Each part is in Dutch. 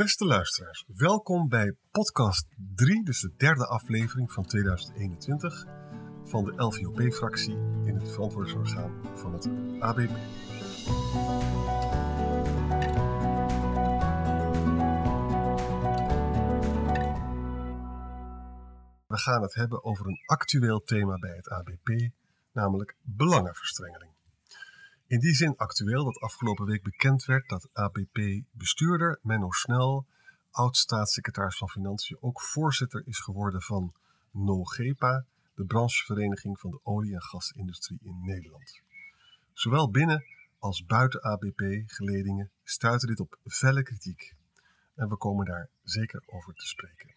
Beste luisteraars, welkom bij podcast 3, dus de derde aflevering van 2021 van de LVOP-fractie in het verantwoordingsorgaan van het ABP. We gaan het hebben over een actueel thema bij het ABP, namelijk belangenverstrengeling. In die zin actueel dat afgelopen week bekend werd dat ABP-bestuurder Menno Snel, oud-staatssecretaris van Financiën, ook voorzitter is geworden van NOGEPA, de branchevereniging van de olie- en gasindustrie in Nederland. Zowel binnen als buiten ABP-geledingen stuitte dit op felle kritiek. En we komen daar zeker over te spreken.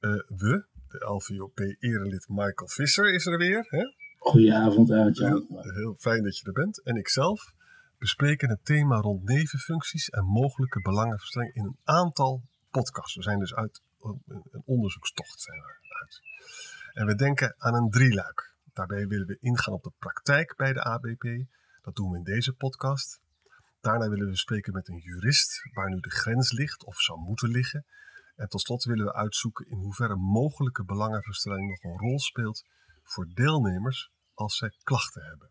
Uh, we, de LVOP-erelid Michael Visser is er weer. Hè? Goedenavond, Aartje. heel fijn dat je er bent. En ikzelf bespreken het thema rond nevenfuncties en mogelijke belangenverstrengeling in een aantal podcasts. We zijn dus uit een onderzoekstocht we uit. En we denken aan een drieluik. Daarbij willen we ingaan op de praktijk bij de ABP. Dat doen we in deze podcast. Daarna willen we spreken met een jurist waar nu de grens ligt of zou moeten liggen. En tot slot willen we uitzoeken in hoeverre mogelijke belangenverstrengeling nog een rol speelt voor deelnemers als zij klachten hebben.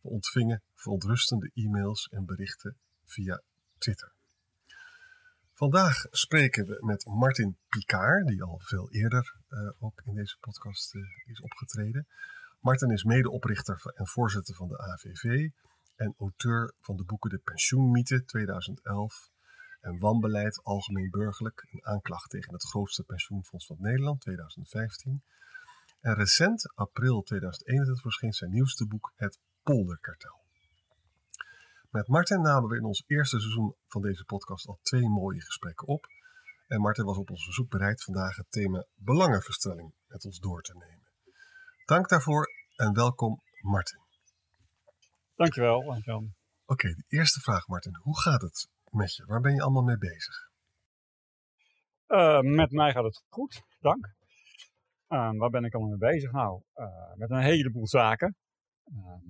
We ontvingen verontrustende e-mails en berichten via Twitter. Vandaag spreken we met Martin Picard, die al veel eerder uh, ook in deze podcast uh, is opgetreden. Martin is medeoprichter en voorzitter van de AVV en auteur van de boeken De Pensioenmythe 2011 en Wanbeleid Algemeen Burgerlijk, een aanklacht tegen het grootste pensioenfonds van Nederland 2015 en recent, april 2021, verscheen zijn nieuwste boek Het Polderkartel. Met Martin namen we in ons eerste seizoen van deze podcast al twee mooie gesprekken op. En Martin was op ons verzoek bereid vandaag het thema belangenverstrengeling met ons door te nemen. Dank daarvoor en welkom Martin. Dankjewel, Jan. Oké, de eerste vraag Martin. Hoe gaat het met je? Waar ben je allemaal mee bezig? Uh, met mij gaat het goed, dank. Uh, waar ben ik allemaal mee bezig? Nou, uh, met een heleboel zaken. Ehm,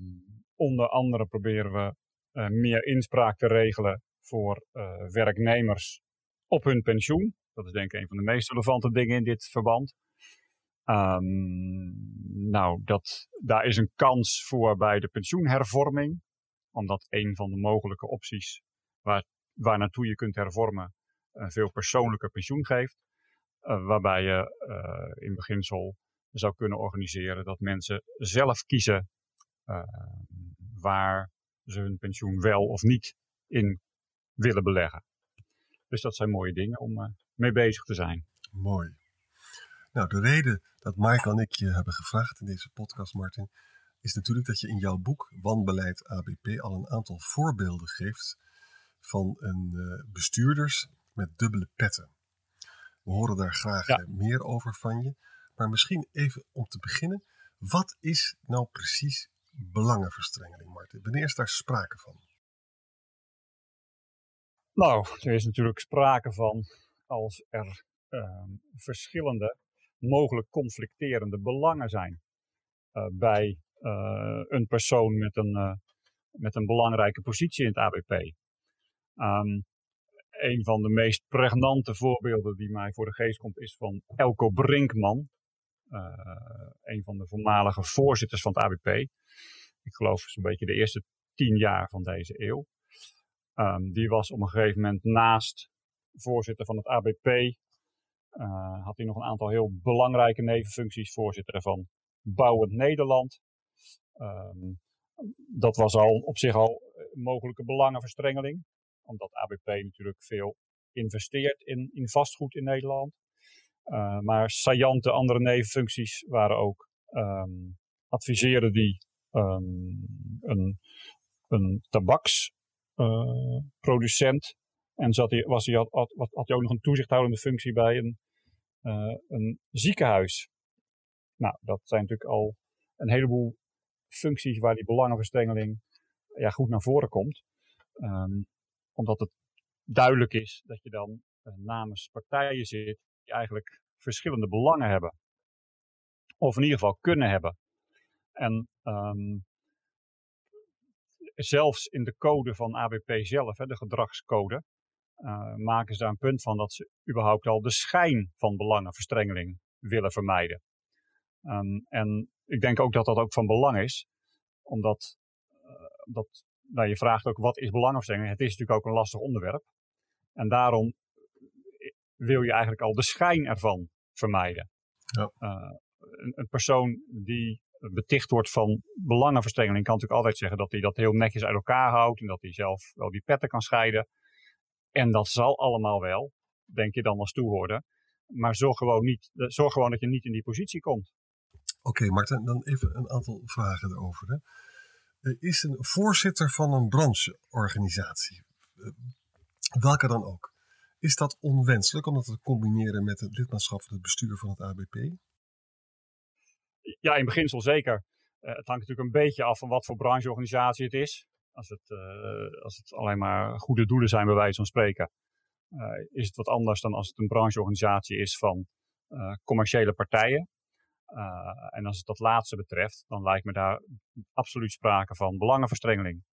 onder andere proberen we uh, meer inspraak te regelen voor werknemers op hun pensioen. Dat is denk ik een van de meest relevante dingen in dit verband. Um, nou, dat, daar is een kans voor bij de pensioenhervorming. Omdat een van de mogelijke opties waar, waar naartoe je kunt hervormen een veel persoonlijker pensioen geeft. Uh, waarbij je uh, in beginsel zou kunnen organiseren dat mensen zelf kiezen uh, waar ze hun pensioen wel of niet in willen beleggen. Dus dat zijn mooie dingen om mee bezig te zijn. Mooi. Nou, de reden dat Michael en ik je hebben gevraagd in deze podcast, Martin, is natuurlijk dat je in jouw boek Wanbeleid ABP al een aantal voorbeelden geeft van een bestuurders met dubbele petten. We horen daar graag ja. meer over van je. Maar misschien even om te beginnen. Wat is nou precies belangenverstrengeling, Martin? Wanneer is daar sprake van? Nou, er is natuurlijk sprake van als er uh, verschillende, mogelijk conflicterende belangen zijn uh, bij uh, een persoon met een, eh, met een belangrijke positie in het ABP. Um, ehm, een van de meest pregnante voorbeelden die mij voor de geest komt is van Elko Brinkman. Uh, een van de voormalige voorzitters van het ABP. Ik geloof zo'n beetje de eerste tien jaar van deze eeuw. Um, die was op een gegeven moment naast voorzitter van het ABP. Uh, had hij nog een aantal heel belangrijke nevenfuncties. Voorzitter van Bouwend Nederland. Um, dat was al op zich al mogelijke belangenverstrengeling omdat ABP natuurlijk veel investeert in, in vastgoed in Nederland. Uh, maar saillante andere nevenfuncties waren ook um, adviseren die um, een, een tabaksproducent. En zat hij, was hij, had, had, had hij ook nog een toezichthoudende functie bij een, uh, een ziekenhuis. Nou, dat zijn natuurlijk al een heleboel functies waar die belangenverstrengeling ja, goed naar voren komt. Um, omdat het duidelijk is dat je dan uh, namens partijen zit die eigenlijk verschillende belangen hebben. Of in ieder geval kunnen hebben. En um, zelfs in de code van ABP zelf, hè, de gedragscode, maken ze daar een punt van dat ze überhaupt al de schijn van belangenverstrengeling willen vermijden. Um, en ik denk ook dat dat ook van belang is, omdat uh, dat, nou, je vraagt ook wat is belangenverstrengeling. Het is natuurlijk ook een lastig onderwerp. En daarom wil je eigenlijk al de schijn ervan vermijden. Ja. Uh, een, een, persoon die beticht wordt van belangenverstrengeling kan natuurlijk altijd zeggen dat hij dat heel netjes uit elkaar houdt en dat hij zelf wel die petten kan scheiden. En dat zal allemaal wel, denk je dan als toehoorder. Maar zorg gewoon, niet, zorg gewoon dat je niet in die positie komt. Oké, okay, Marten, dan even een aantal vragen erover. Hè. Er is een voorzitter van een brancheorganisatie, eh, welke dan ook. Is dat onwenselijk om dat te combineren met het lidmaatschap van het bestuur van het ABP? Ja, in beginsel zeker. Uh, het hangt natuurlijk een beetje af van wat voor brancheorganisatie het is. Als het, als het alleen maar goede doelen zijn, bij wijze van spreken, is het wat anders dan als het een brancheorganisatie is van commerciële partijen. En als het dat laatste betreft, dan lijkt me daar absoluut sprake van belangenverstrengeling.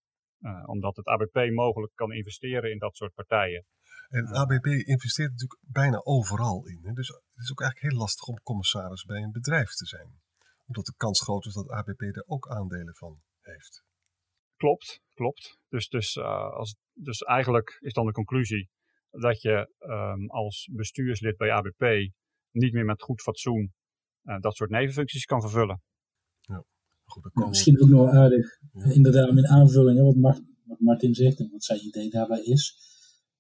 omdat het ABP mogelijk kan investeren in dat soort partijen. En het ABP investeert natuurlijk bijna overal in. Hè? Dus het is ook eigenlijk heel lastig om commissaris bij een bedrijf te zijn. Omdat de kans groot is dat ABP er ook aandelen van heeft. Klopt, klopt. Dus, dus, uh, als, dus eigenlijk is dan de conclusie dat je um, als bestuurslid bij ABP niet meer met goed fatsoen dat soort nevenfuncties kan vervullen. Ja, goed, dat misschien ook nog aardig, ja. inderdaad, in aanvulling, hè, wat, Martin zegt en wat zijn idee daarbij is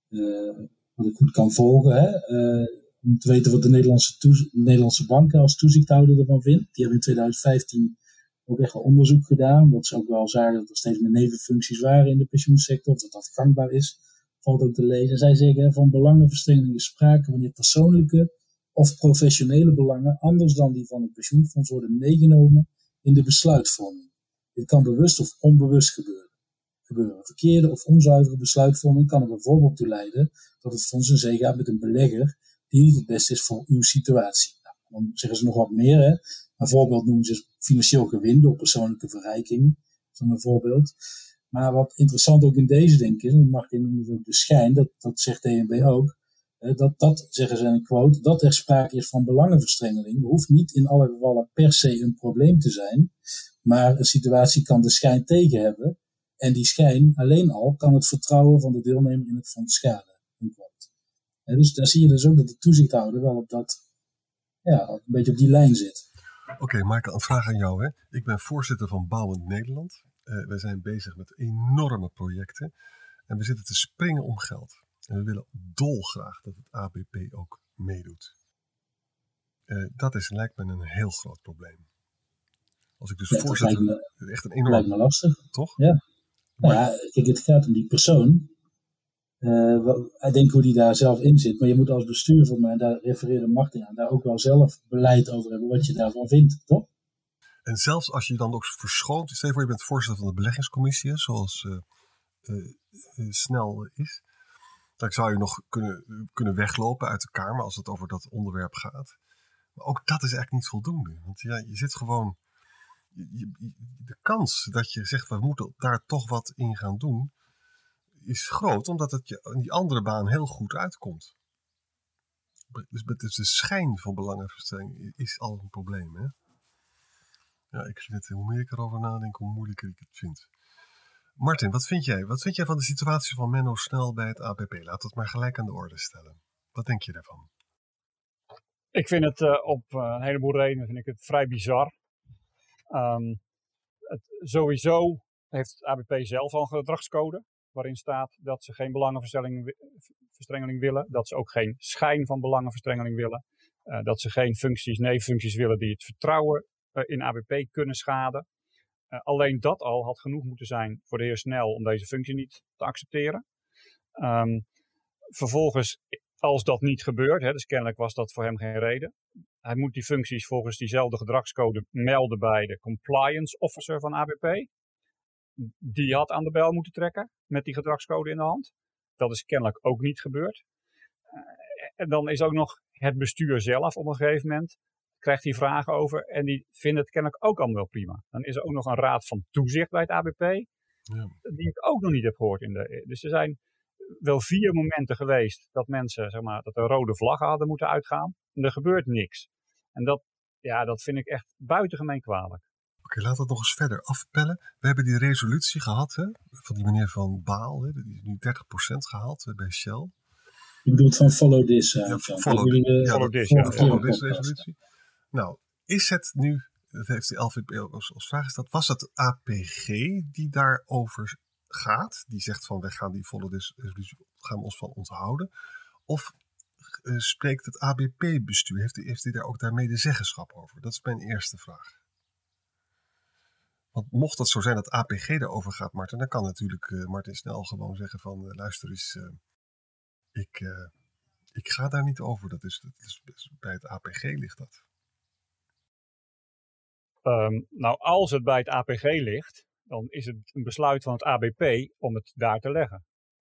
eh, wat ik goed kan volgen. Hè? Eh, om te weten wat de Nederlandse, de Nederlandse banken als toezichthouder ervan vindt. Die hebben in 2015 ook echt wel onderzoek gedaan. Omdat ze ook wel zagen dat er steeds meer nevenfuncties waren in de pensioensector. Of dat dat gangbaar is, valt ook te lezen. Zij zeggen van belangenverstrengeling is sprake wanneer persoonlijke of professionele belangen anders dan die van het pensioenfonds worden meegenomen in de besluitvorming. Dit kan bewust of onbewust gebeuren. Verkeerde of onzuivere besluitvorming kan er bijvoorbeeld toe leiden dat het fonds in zee gaat met een belegger die niet het beste is voor uw situatie. Nou, dan zeggen ze nog wat meer. Hè. Een voorbeeld noemen ze financieel gewin door persoonlijke verrijking. Dat een voorbeeld. Maar wat interessant ook in deze denk ik is, en mag je noemen de schijn, dat, dat zegt DNB ook, dat, dat, zeggen ze in een quote, dat er sprake is van belangenverstrengeling, hoeft niet in alle gevallen per se een probleem te zijn, maar een situatie kan de schijn tegen hebben en die schijn alleen al kan het vertrouwen van de deelnemer in het fonds schaden. En dus daar zie je dus ook dat de toezichthouder wel op dat, ja, een beetje op die lijn zit. Oké, okay, een vraag aan jou. Hè? Ik ben voorzitter van Bouwend Nederland. Uh, wij zijn bezig met enorme projecten. En we zitten te springen om geld. En we willen dolgraag dat het ABP ook meedoet. Uh, dat is, lijkt me een heel groot probleem. Als ik dus ja, voorzitter... Me, echt een enorm... lijkt me lastig. Toch? Ja. Nou ja, kijk, het gaat om die persoon. Uh, ik denk hoe die daar zelf in zit. Maar je moet als bestuur van mij, daar refereerde Martin aan, daar ook wel zelf beleid over hebben wat je daarvan vindt, toch? En zelfs als je dan ook verschoont, stel je voor je bent voorzitter van de beleggingscommissie, zoals uh, uh, snel is. Dan zou je nog kunnen, kunnen weglopen uit de Kamer als het over dat onderwerp gaat. Maar ook dat is eigenlijk niet voldoende. Want ja, je zit gewoon de kans dat je zegt, we moeten daar toch wat in gaan doen, is groot, omdat het je in die andere baan heel goed uitkomt. Dus, dus de schijn van belangenverstrengeling is al een probleem. Hè? Ja, ik vind het, hoe meer ik erover nadenk, hoe moeilijker ik het vind. Martin, wat vind jij? Wat vind jij van de situatie van Menno Snel bij het ABP? Laat het maar gelijk aan de orde stellen. Wat denk je daarvan? Ik vind het uh, op uh, een heleboel redenen vind ik het vrij bizar. Het, sowieso heeft het ABP zelf al een gedragscode waarin staat dat ze geen belangenverstrengeling willen, dat ze ook geen schijn van belangenverstrengeling willen, uh, dat ze geen functies, nevenfuncties willen die het vertrouwen in ABP kunnen schaden. Uh, alleen dat al had genoeg moeten zijn voor de heer Snel om deze functie niet te accepteren. Um, vervolgens, als dat niet gebeurt, hè, dus kennelijk was dat voor hem geen reden, hij moet die functies volgens diezelfde gedragscode melden bij de compliance officer van ABP. Die had aan de bel moeten trekken met die gedragscode in de hand. Dat is kennelijk ook niet gebeurd. Uh, en dan is ook nog het bestuur zelf op een gegeven moment krijgt die vragen over en die vinden het kennelijk ook allemaal wel prima. Dan is er ook nog een raad van toezicht bij het ABP, ja. die ik ook nog niet heb gehoord. In de, dus er zijn wel vier momenten geweest dat mensen, zeg maar, dat er rode vlaggen hadden moeten uitgaan. En er gebeurt niks. En dat, ja, dat vind ik echt buitengemeen kwalijk. Oké, laten we het nog eens verder afpellen. We hebben die resolutie gehad hè, van die meneer Van Baal. Hè, die is nu 30% gehaald bij Shell. Je bedoelt van follow this. Uh, ja, van, follow, ja, follow dat- this, ja. follow this resolutie. Nou, is het nu, dat heeft de LVP ook als, vraag gesteld, was het APG die daarover gaat? Die zegt van, wij gaan die this resolutie, gaan we ons van onthouden? Of eh, spreekt het ABP-bestuur, heeft hij heeft die daar ook daarmee de zeggenschap over? Dat is mijn eerste vraag. Want mocht het zo zijn dat APG erover gaat, Martin, dan kan natuurlijk eh, Martin snel gewoon zeggen van, eh, luister eens, ik, ik ga daar niet over. Dat dat is, dat is- bij het APG ligt dat. Ehm, nou, als het bij het APG ligt, dan is het een besluit van het ABP om het daar te leggen.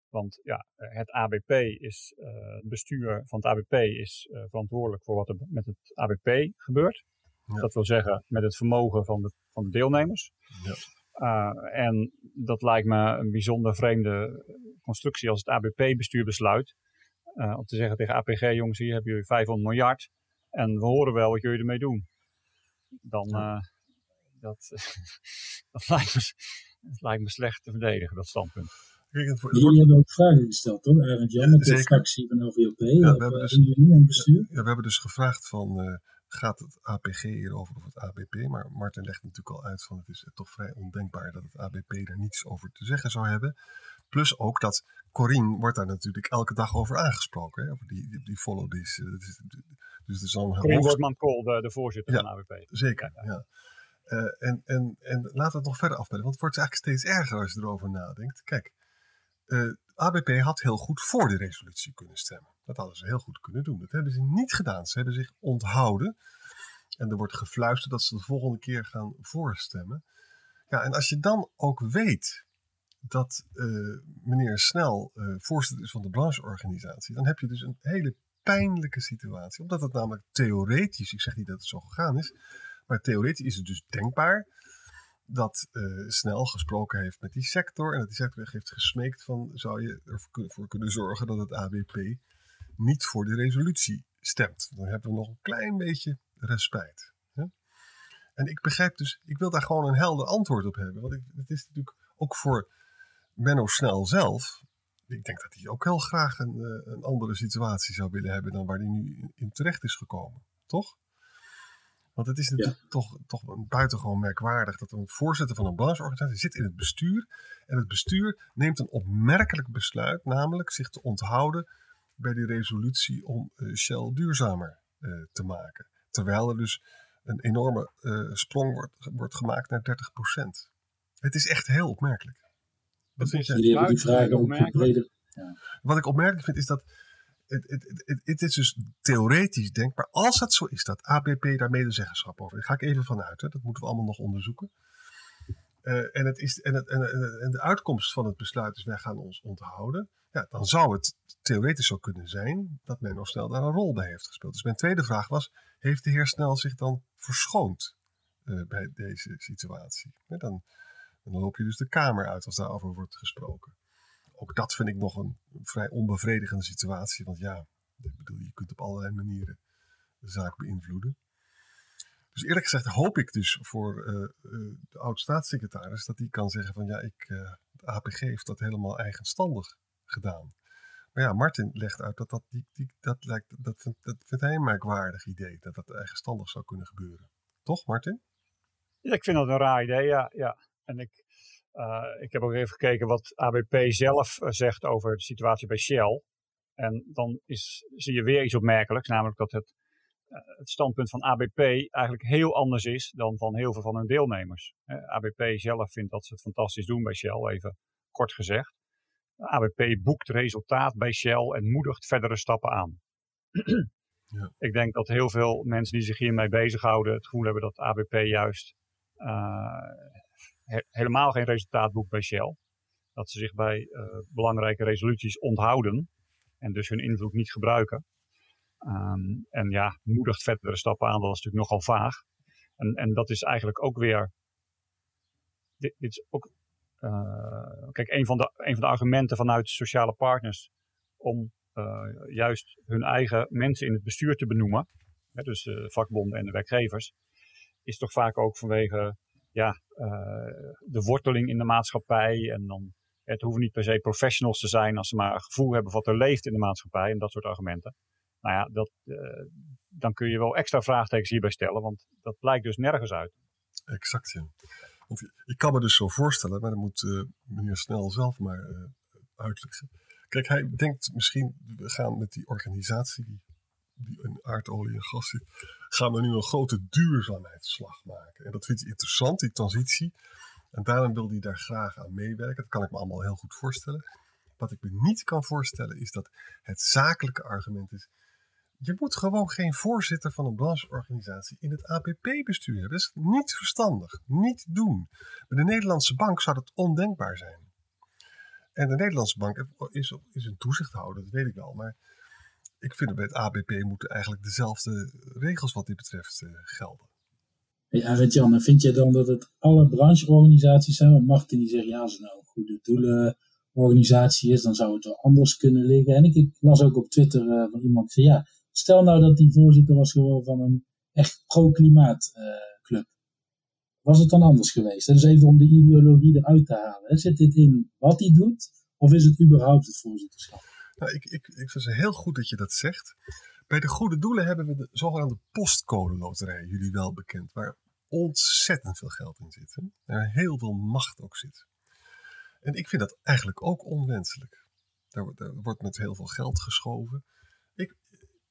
Want ja, het ABP is, eh, het bestuur van het ABP is eh, verantwoordelijk voor wat er met het ABP gebeurt. Ja. Dat wil zeggen met het vermogen van de, van de deelnemers. Ja. Uh, en dat lijkt me een bijzonder vreemde constructie als het ABP-bestuur besluit. Om te zeggen tegen APG, jongens, hier hebben jullie 500 miljard. En we horen wel wat jullie ermee doen. Dan, uh, dat, dat, lijkt me, dat lijkt me slecht te verdedigen, dat standpunt. Jullie hebben ook vragen gesteld, toch? Arend Jan, met de fractie van LVOP. Ja, we hebben dus, in het bestuur. Ja, we hebben dus gevraagd van, uh, gaat het APG hierover of het ABP? Maar Martin legt natuurlijk al uit van, het is toch vrij ondenkbaar dat het ABP daar niets over te zeggen zou hebben. Plus ook dat Corine wordt daar natuurlijk elke dag over aangesproken, hè? over die, die, die follow this. Uh, dus, er is dan Corine Wortman-Kool, de, de, voorzitter ja, van ABP. Zeker, ja. ja. Uh, en, en, en laten we het nog verder afbellen, want het wordt eigenlijk steeds erger als je erover nadenkt. Kijk, uh, ABP had heel goed voor de resolutie kunnen stemmen. Dat hadden ze heel goed kunnen doen. Dat hebben ze niet gedaan. Ze hebben zich onthouden. En er wordt gefluisterd dat ze de volgende keer gaan voorstemmen. Ja, en als je dan ook weet dat uh, meneer Snel uh, voorzitter is van de brancheorganisatie, dan heb je dus een hele pijnlijke situatie. Omdat het namelijk theoretisch, ik zeg niet dat het zo gegaan is, maar theoretisch is het dus denkbaar dat uh, Snel gesproken heeft met die sector en dat die sector heeft gesmeekt van zou je ervoor kunnen zorgen dat het ABP niet voor de resolutie stemt. Dan hebben we nog een klein beetje respijt. Hè? En ik begrijp dus, ik wil daar gewoon een helder antwoord op hebben. Want het is natuurlijk ook voor Menno Snel zelf. Ik denk dat hij ook heel graag een, uh, een andere situatie zou willen hebben dan waar hij nu in, in terecht is gekomen. Toch? Want het is natuurlijk ja. toch, toch buitengewoon merkwaardig dat een voorzitter van een brancheorganisatie zit in het bestuur. En het bestuur neemt een opmerkelijk besluit, namelijk zich te onthouden bij die resolutie om uh, Shell duurzamer uh, te maken. Terwijl er dus een enorme uh, sprong wordt, wordt gemaakt naar 30%. Het is echt heel opmerkelijk. Wat vind jij? Jullie hebben die vragen ook breder. Ja. Wat ik opmerkelijk vind is dat het, het, het, het, is dus theoretisch denkbaar, als het zo is dat ABP daar medezeggenschap over. Daar ga ik even vanuit, hè. dat moeten we allemaal nog onderzoeken. Uh, en, het is, en, het, en, en, de uitkomst van het besluit is, wij gaan ons onthouden. Ja, dan zou het theoretisch zo kunnen zijn dat men nog snel daar een rol bij heeft gespeeld. Dus mijn tweede vraag was, heeft de heer Snel zich dan verschoond uh, bij deze situatie? Ja, dan, dan loop je dus de Kamer uit als daarover wordt gesproken ook dat vind ik nog een vrij onbevredigende situatie. Want ja, ik bedoel, je kunt op allerlei manieren de zaak beïnvloeden. Dus eerlijk gezegd hoop ik dus voor uh, uh, de oud-staatssecretaris dat die kan zeggen van ja, ik, uh, de APG heeft dat helemaal eigenstandig gedaan. Maar ja, Martin legt uit dat dat, die, die, dat, lijkt, dat, vindt, dat vindt hij een merkwaardig idee, dat dat eigenstandig zou kunnen gebeuren. Toch, Martin? Ja, ik vind dat een raar idee, ja. ja. En ik, uh, ik heb ook even gekeken wat ABP zelf uh, zegt over de situatie bij Shell. En dan is, zie je weer iets opmerkelijks, namelijk dat het, uh, het standpunt van ABP eigenlijk heel anders is dan van heel veel van hun deelnemers. ABP zelf vindt dat ze het fantastisch doen bij Shell, even kort gezegd. ABP boekt resultaat bij Shell en moedigt verdere stappen aan. ja. Ik denk dat heel veel mensen die zich hiermee bezighouden het gevoel hebben dat ABP juist he helemaal geen resultaat boekt bij Shell. Dat ze zich bij uh, belangrijke resoluties onthouden en dus hun invloed niet gebruiken. Um, en ja, moedigt verdere stappen aan, dat is natuurlijk nogal vaag. En, en dat is eigenlijk ook weer. Dit, is ook kijk, een van, de, een van de argumenten vanuit sociale partners om juist hun eigen mensen in het bestuur te benoemen, hè, dus de vakbonden en de werkgevers, is toch vaak ook vanwege ja, de worteling in de maatschappij. En dan, het hoeven niet per se professionals te zijn als ze maar een gevoel hebben wat er leeft in de maatschappij en dat soort argumenten. Nou ja, dat, dan kun je wel extra vraagtekens hierbij stellen, want dat blijkt dus nergens uit. Exact, ja. Ik kan me dus zo voorstellen, maar dan moet uh, meneer Snel zelf maar uh, uitleggen. Kijk, hij denkt misschien, we gaan met die organisatie die, die in aardolie en gas zit, gaan we nu een grote duurzaamheidsslag maken. En dat vindt hij interessant, die transitie. En daarom wil hij daar graag aan meewerken. Dat kan ik me allemaal heel goed voorstellen. Wat ik me niet kan voorstellen is dat het zakelijke argument is, je moet gewoon geen voorzitter van een brancheorganisatie in het APP-bestuur. Dat is niet verstandig. Niet doen. Bij de Nederlandse bank zou dat ondenkbaar zijn. En de Nederlandse bank is, is een toezichthouder, dat weet ik wel. Maar ik vind dat bij het ABP moeten eigenlijk dezelfde regels wat dit betreft uh, gelden. Hey Arend-Jan, vind je dan dat het alle brancheorganisaties zijn? Want Martin die zegt, ja, als het nou een goede doelenorganisatie is, dan zou het wel anders kunnen liggen. En ik, las ook op Twitter uh, van iemand die zei, ja, Stel nou dat die voorzitter was gewoon van een echt pro-klimaatclub. was het dan anders geweest? Dus even om de ideologie eruit te halen. Zit dit in wat hij doet? Of is het überhaupt het voorzitterschap? Nou, ik, ik, ik vind het heel goed dat je dat zegt. Bij de goede doelen hebben we de zogenaamde postcode loterij, jullie wel bekend, waar ontzettend veel geld in zit. En heel veel macht ook zit. En ik vind dat eigenlijk ook onwenselijk. Daar, daar wordt met heel veel geld geschoven. Ik,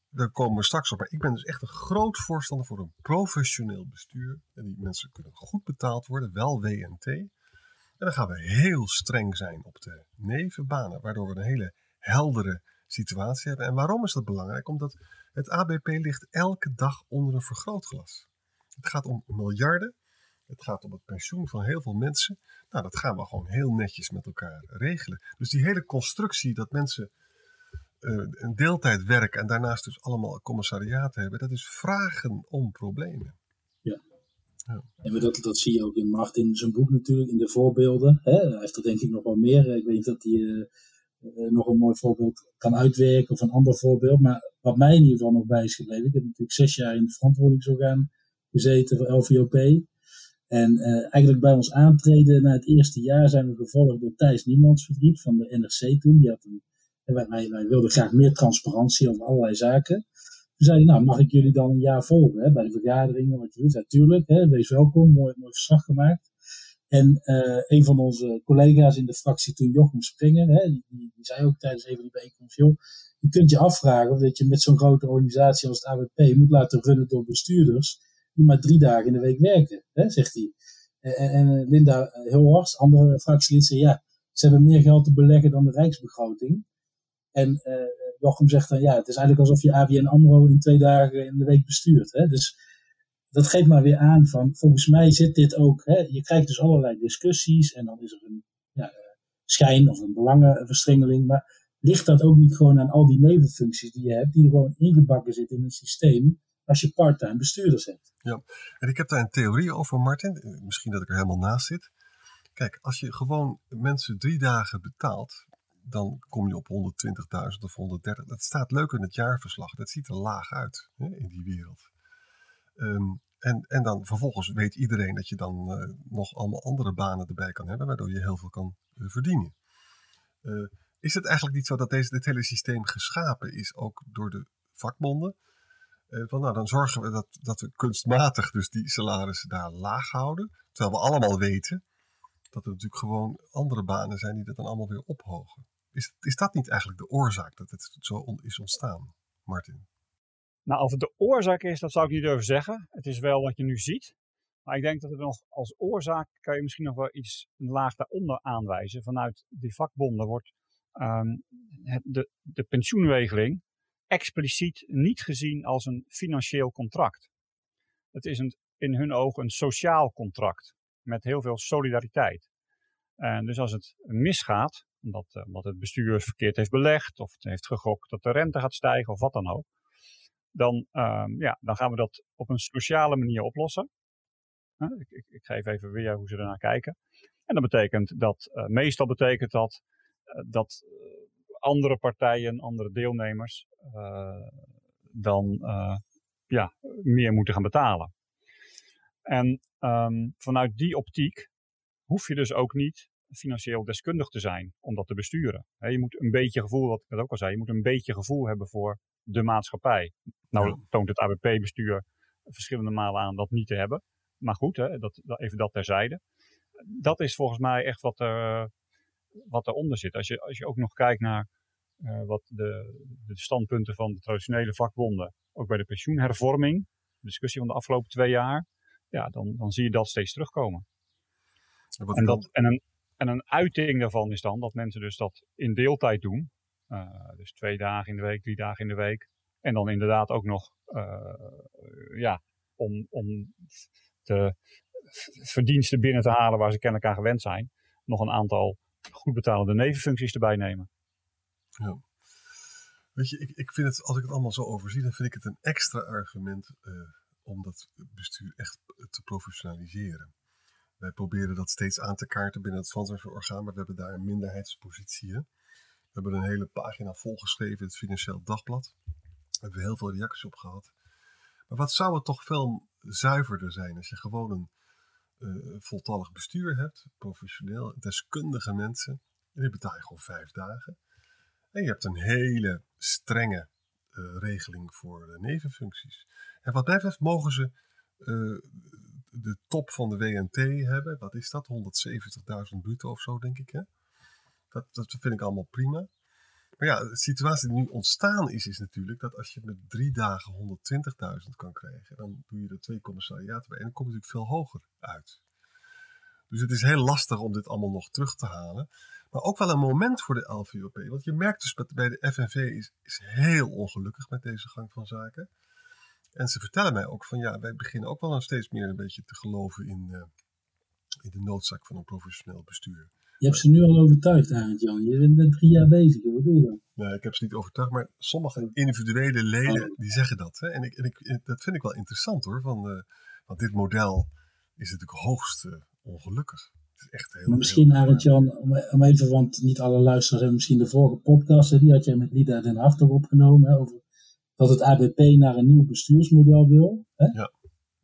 daar komen we straks op. Maar ik ben dus echt een groot voorstander voor een professioneel bestuur. En die mensen kunnen goed betaald worden, wel WNT. En dan gaan we heel streng zijn op de nevenbanen, waardoor we een hele heldere situatie hebben. En waarom is dat belangrijk? Omdat het ABP ligt elke dag onder een vergrootglas. Het gaat om miljarden. Het gaat om het pensioen van heel veel mensen. Nou, dat gaan we gewoon heel netjes met elkaar regelen. Dus die hele constructie dat mensen uh, een deeltijd werk en daarnaast dus allemaal commissariaten hebben, dat is vragen om problemen. Ja. ja. En dat, dat zie je ook in Martin in zijn boek natuurlijk, in de voorbeelden. Hè? Hij heeft er denk ik nog wel meer. Ik weet dat hij uh, nog een mooi voorbeeld kan uitwerken of een ander voorbeeld. Maar wat mij in ieder geval nog bij is gebleven, ik heb natuurlijk zes jaar in het verantwoordingsorgaan gezeten voor LVOP. En eigenlijk bij ons aantreden na het eerste jaar zijn we gevolgd door Thijs Niemandsverdriet van de NRC toen. Die had een wij, wij, wilden graag meer transparantie over allerlei zaken. Toen zei hij, nou, mag ik jullie dan een jaar volgen hè, bij de vergaderingen, wat je? Natuurlijk, wees welkom, mooi, mooi verslag gemaakt. En uh, een van onze collega's in de fractie toen, Jochem Springen, hè, die, die, zei ook tijdens een van die bijeenkomsten, joh, je kunt je afvragen of dat je met zo'n grote organisatie als het AWP moet laten runnen door bestuurders die maar drie dagen in de week werken, hè, zegt hij. En, en Linda Hilhorst, andere fractielid, zei ja, ze hebben meer geld te beleggen dan de rijksbegroting. En uh, Jochem zegt dan, ja, het is eigenlijk alsof je ABN AMRO in twee dagen in de week bestuurt. Hè? Dus dat geeft maar weer aan van, volgens mij zit dit ook, hè, je krijgt dus allerlei discussies en dan is er een ja, schijn of een belangenverstrengeling. Maar ligt dat ook niet gewoon aan al die nevenfuncties die je hebt, die gewoon ingebakken zitten in een systeem als je parttime bestuurders hebt? Ja, en ik heb daar een theorie over, Martin. Misschien dat ik er helemaal naast zit. Kijk, als je gewoon mensen drie dagen betaalt, dan kom je op 120.000 of 130. Dat staat leuk in het jaarverslag. Dat ziet er laag uit hè, in die wereld. Um, en, en dan vervolgens weet iedereen dat je dan uh, nog allemaal andere banen erbij kan hebben, waardoor je heel veel kan uh, verdienen. Uh, is het eigenlijk niet zo dat deze, dit hele systeem geschapen is ook door de vakbonden? van nou, dan zorgen we dat, dat we kunstmatig dus die salarissen daar laag houden. Terwijl we allemaal weten dat er natuurlijk gewoon andere banen zijn die dat dan allemaal weer ophogen. Is, is dat niet eigenlijk de oorzaak dat het zo is ontstaan, Martin? Nou, of het de oorzaak is, dat zou ik niet durven zeggen. Het is wel wat je nu ziet. Maar ik denk dat het nog als oorzaak kan je misschien nog wel iets een laag daaronder aanwijzen. Vanuit die vakbonden wordt um, het, de, de pensioenregeling expliciet niet gezien als een financieel contract. Het is in hun ogen een sociaal contract met heel veel solidariteit. En dus als het misgaat, omdat, uh, omdat het bestuur verkeerd heeft belegd of het heeft gegokt dat de rente gaat stijgen of wat dan ook, dan, um, ja, dan gaan we dat op een sociale manier oplossen. Ik, ik, ik, geef even weer hoe ze ernaar kijken. En dat betekent dat, meestal betekent dat, dat andere partijen, andere deelnemers, dan ja, meer moeten gaan betalen. En um, vanuit die optiek hoef je dus ook niet financieel deskundig te zijn om dat te besturen. je moet een beetje gevoel, wat ik net ook al zei, je moet een beetje gevoel hebben voor de maatschappij. Nou toont het ABP-bestuur verschillende malen aan dat niet te hebben. Maar goed, hè, dat, even dat terzijde. Dat is volgens mij echt wat, er, wat eronder zit. Als je, als je ook nog kijkt naar uh, wat de, de standpunten van de traditionele vakbonden, ook bij de pensioenhervorming, de discussie van de afgelopen twee jaar, ja, dan, dan zie je dat steeds terugkomen. En, dat, en, een, en een uiting daarvan is dan dat mensen dus dat in deeltijd doen. Uh, dus twee dagen in de week, drie dagen in de week. En dan inderdaad ook nog uh, ja, om, om de verdiensten binnen te halen waar ze kennelijk aan gewend zijn, nog een aantal goed betalende nevenfuncties erbij nemen. Ja. Weet je, ik, ik vind het, als ik het allemaal zo overzie, dan vind ik het een extra argument uh, om dat bestuur echt te professionaliseren. Wij proberen dat steeds aan te kaarten binnen het orgaan, maar we hebben daar een minderheidspositie. We hebben een hele pagina volgeschreven in het Financieel Dagblad. Daar hebben we heel veel reacties op gehad. Maar wat zou het toch veel zuiverder zijn als je gewoon een uh, voltallig bestuur hebt, professioneel, deskundige mensen, en die betaal je gewoon vijf dagen. En je hebt een hele strenge uh, regeling voor de nevenfuncties. En wat mij betreft mogen ze uh, de top van de WNT hebben. Wat is dat? 170.000 bruto of zo, denk ik. Hè? Dat, dat vind ik allemaal prima. Maar ja, de situatie die nu ontstaan is, is natuurlijk dat als je met drie dagen 120.000 kan krijgen, dan doe je er twee commissariaten bij en dan kom je natuurlijk veel hoger uit. Dus het is heel lastig om dit allemaal nog terug te halen. Maar ook wel een moment voor de LVOP. Want je merkt dus bij de FNV is, is heel ongelukkig met deze gang van zaken. En ze vertellen mij ook van ja, wij beginnen ook wel steeds meer een beetje te geloven in, uh, in de noodzaak van een professioneel bestuur. Je hebt ze nu al overtuigd, Arend Jan. Je bent drie jaar bezig. Wat doe je dan? Nee, ik heb ze niet overtuigd, maar sommige individuele leden oh. die zeggen dat. Hè? En, ik, en ik, dat vind ik wel interessant hoor. Van, uh, want dit model is natuurlijk hoogst uh, ongelukkig. Het is echt heel, maar misschien, Arend Jan, om, even, want niet alle luisteraars hebben misschien de vorige podcast, die had jij met Lida den Hartog opgenomen, hè, over dat het ABP naar een nieuw bestuursmodel wil. Hè? Ja.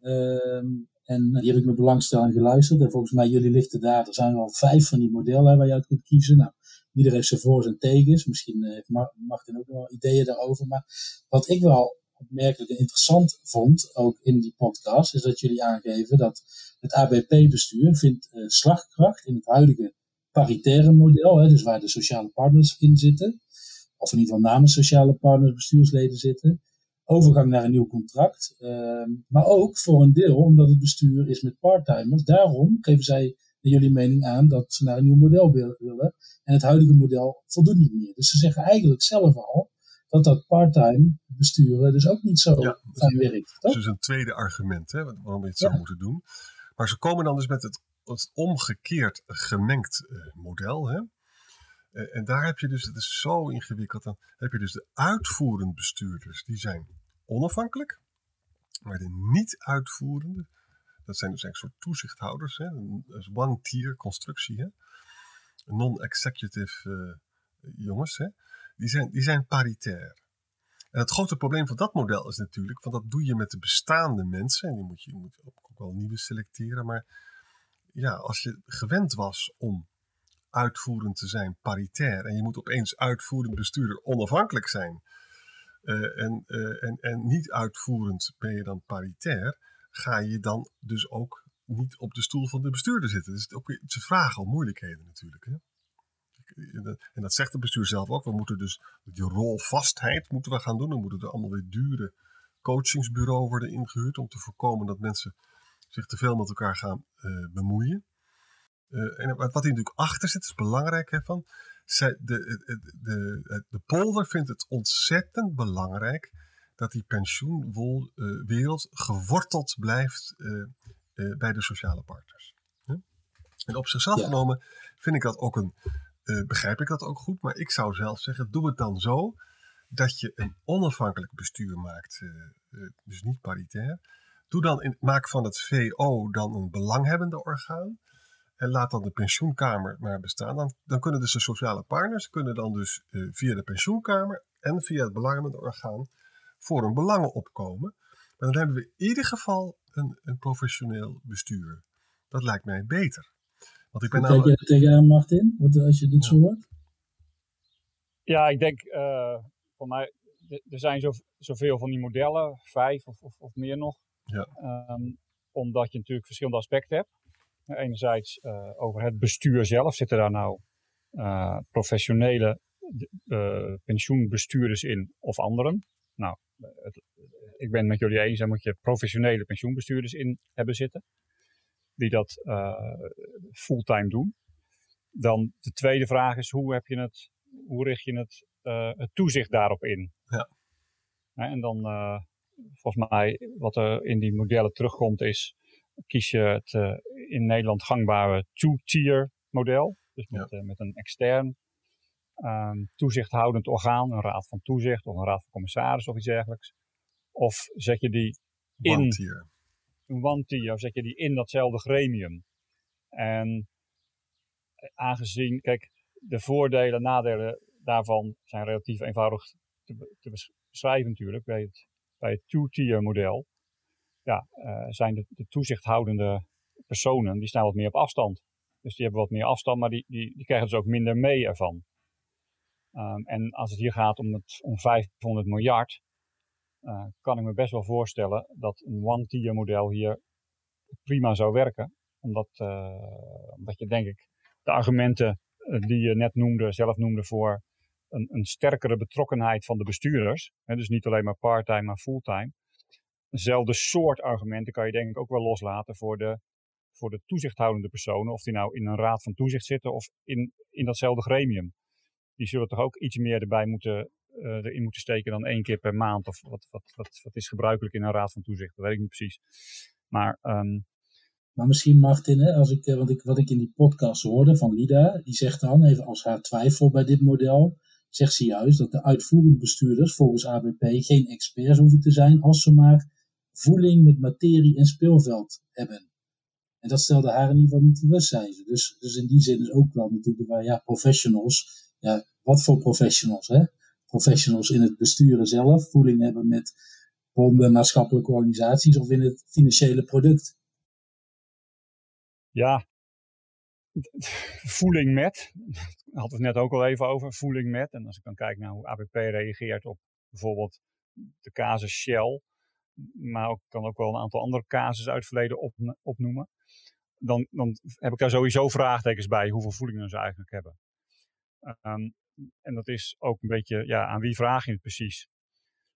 Um, en die heb ik met belangstelling geluisterd. En volgens mij, jullie lichten daar, er zijn wel vijf van die modellen waar je uit kunt kiezen. Nou, iedereen heeft zijn voor- en tegens. Misschien heeft Martin ook wel ideeën daarover. Maar wat ik wel opmerkelijk en interessant vond, ook in die podcast, is dat jullie aangeven dat het ABP-bestuur vindt uh, slagkracht in het huidige paritaire model, hè, dus waar de sociale partners in zitten, of in ieder geval namens sociale partners bestuursleden zitten, overgang naar een nieuw contract. Ehm, maar ook voor een deel omdat het bestuur is met parttimers. Daarom geven zij naar jullie mening aan dat ze naar een nieuw model willen. En het huidige model voldoet niet meer. Dus ze zeggen eigenlijk zelf al dat dat parttime besturen dus ook niet zo ja, fijn werkt. Dat is een tweede argument hè, waarom je het zou moeten doen. Maar ze komen dan dus met het, het omgekeerd gemengd uh, model. Hè? Uh, en daar heb je dus, het is zo ingewikkeld, dan heb je dus de uitvoerend bestuurders, die zijn onafhankelijk. Maar de niet-uitvoerende, dat zijn dus eigenlijk soort toezichthouders, hè, een one-tier constructie, non-executive uh, jongens, hè, die, zijn, die zijn paritair. En het grote probleem van dat model is natuurlijk, want dat doe je met de bestaande mensen, en die moet je, je moet ook wel nieuwe selecteren, maar ja, als je gewend was om uitvoerend te zijn, paritair, en je moet opeens uitvoerend bestuurder onafhankelijk zijn, en, uh, en, en niet uitvoerend ben je dan paritair, ga je dan dus ook niet op de stoel van de bestuurder zitten. Dus ook, ze vragen al moeilijkheden natuurlijk. Hè? En dat zegt het bestuur zelf ook. We moeten dus die rolvastheid moeten we gaan doen. Dan moeten er allemaal weer dure coachingsbureau worden ingehuurd om te voorkomen dat mensen zich te veel met elkaar gaan bemoeien. En wat hier natuurlijk achter zit, is belangrijk. Hè, van, de, de, de, de polder vindt het ontzettend belangrijk dat die pensioenwereld geworteld blijft uh, uh, bij de sociale partners. En op zichzelf genomen vind ik dat ook een, uh, begrijp ik dat ook goed, maar ik zou zelf zeggen, doe het dan zo dat je een onafhankelijk bestuur maakt, dus niet paritair. Doe dan in, maak van het VO dan een belanghebbende orgaan. En laat dan de pensioenkamer maar bestaan. Dan, dan kunnen dus de sociale partners kunnen dan dus uh, via de pensioenkamer en via het belangenbehartigend orgaan voor hun belangen opkomen. Maar dan hebben we in ieder geval een, een professioneel bestuur. Dat lijkt mij beter. Want ik ben kijk je tegenaan, Martin, wat, als je dit zo hoort? Ja, ik denk, uh, voor mij, er zijn zo, zoveel van die modellen, vijf of, of, of meer nog. Ja. Um, omdat je natuurlijk verschillende aspecten hebt. Enerzijds uh, over het bestuur zelf. Zitten daar nou uh, professionele uh, pensioenbestuurders in of anderen? Nou, het, ik ben het met jullie eens, daar moet je professionele pensioenbestuurders in hebben zitten. Die dat fulltime doen. Dan de tweede vraag is, hoe, heb je het, hoe richt je het, het toezicht daarop in? Ja. En dan, volgens mij, wat er in die modellen terugkomt is, kies je het uh, in Nederland gangbare two-tier model. Dus met, uh, met een extern um, toezichthoudend orgaan, een raad van toezicht of een raad van commissaris of iets dergelijks. Of zet je die in one tier. een one tier, of zet je die in datzelfde gremium. En aangezien, kijk, de voordelen en nadelen daarvan zijn relatief eenvoudig te, te beschrijven natuurlijk bij het, bij het two-tier model ja, uh, zijn de, de, toezichthoudende personen, die staan wat meer op afstand. Dus die hebben wat meer afstand, maar die, die, die krijgen dus ook minder mee ervan. Um, en als het hier gaat om, het, om 500 miljard, uh, kan ik me best wel voorstellen dat een one-tier model hier prima zou werken. Omdat, uh, omdat je denk ik de argumenten die je net noemde, zelf noemde voor een, een sterkere betrokkenheid van de bestuurders. Hè, dus niet alleen maar part-time, maar fulltime Eenzelfde soort argumenten kan je denk ik ook wel loslaten voor de, voor de toezichthoudende personen. Of die nou in een raad van toezicht zitten of in, in datzelfde gremium. Die zullen toch ook iets meer erbij moeten, uh, erin moeten steken dan één keer per maand. Of wat, wat, wat, wat is gebruikelijk in een raad van toezicht? Dat weet ik niet precies. Maar, um... maar misschien Martin, hè, als ik, eh, want ik, wat ik in die podcast hoorde van Lida, die zegt dan, even als haar twijfel bij dit model, zegt ze juist dat de uitvoerend bestuurders volgens ABP geen experts hoeven te zijn als ze maar voeling met materie en speelveld hebben. En dat stelde haar in ieder geval niet gerust, zei ze. Dus, dus in die zin is ook wel natuurlijk, ja, professionals. Ja, wat voor professionals, hè? Professionals in het besturen zelf, voeling hebben met de maatschappelijke organisaties of in het financiële product. Ja, voeling met, hadden we het net ook al even over, voeling met. En als ik dan kijk naar hoe ABP reageert op bijvoorbeeld de casus Shell, maar ook, kan ook wel een aantal andere casussen uit het verleden op, opnoemen. Dan, dan heb ik daar sowieso vraagtekens bij hoeveel voelingen ze eigenlijk hebben. Um, en dat is ook een beetje, ja, aan wie vraag je het precies?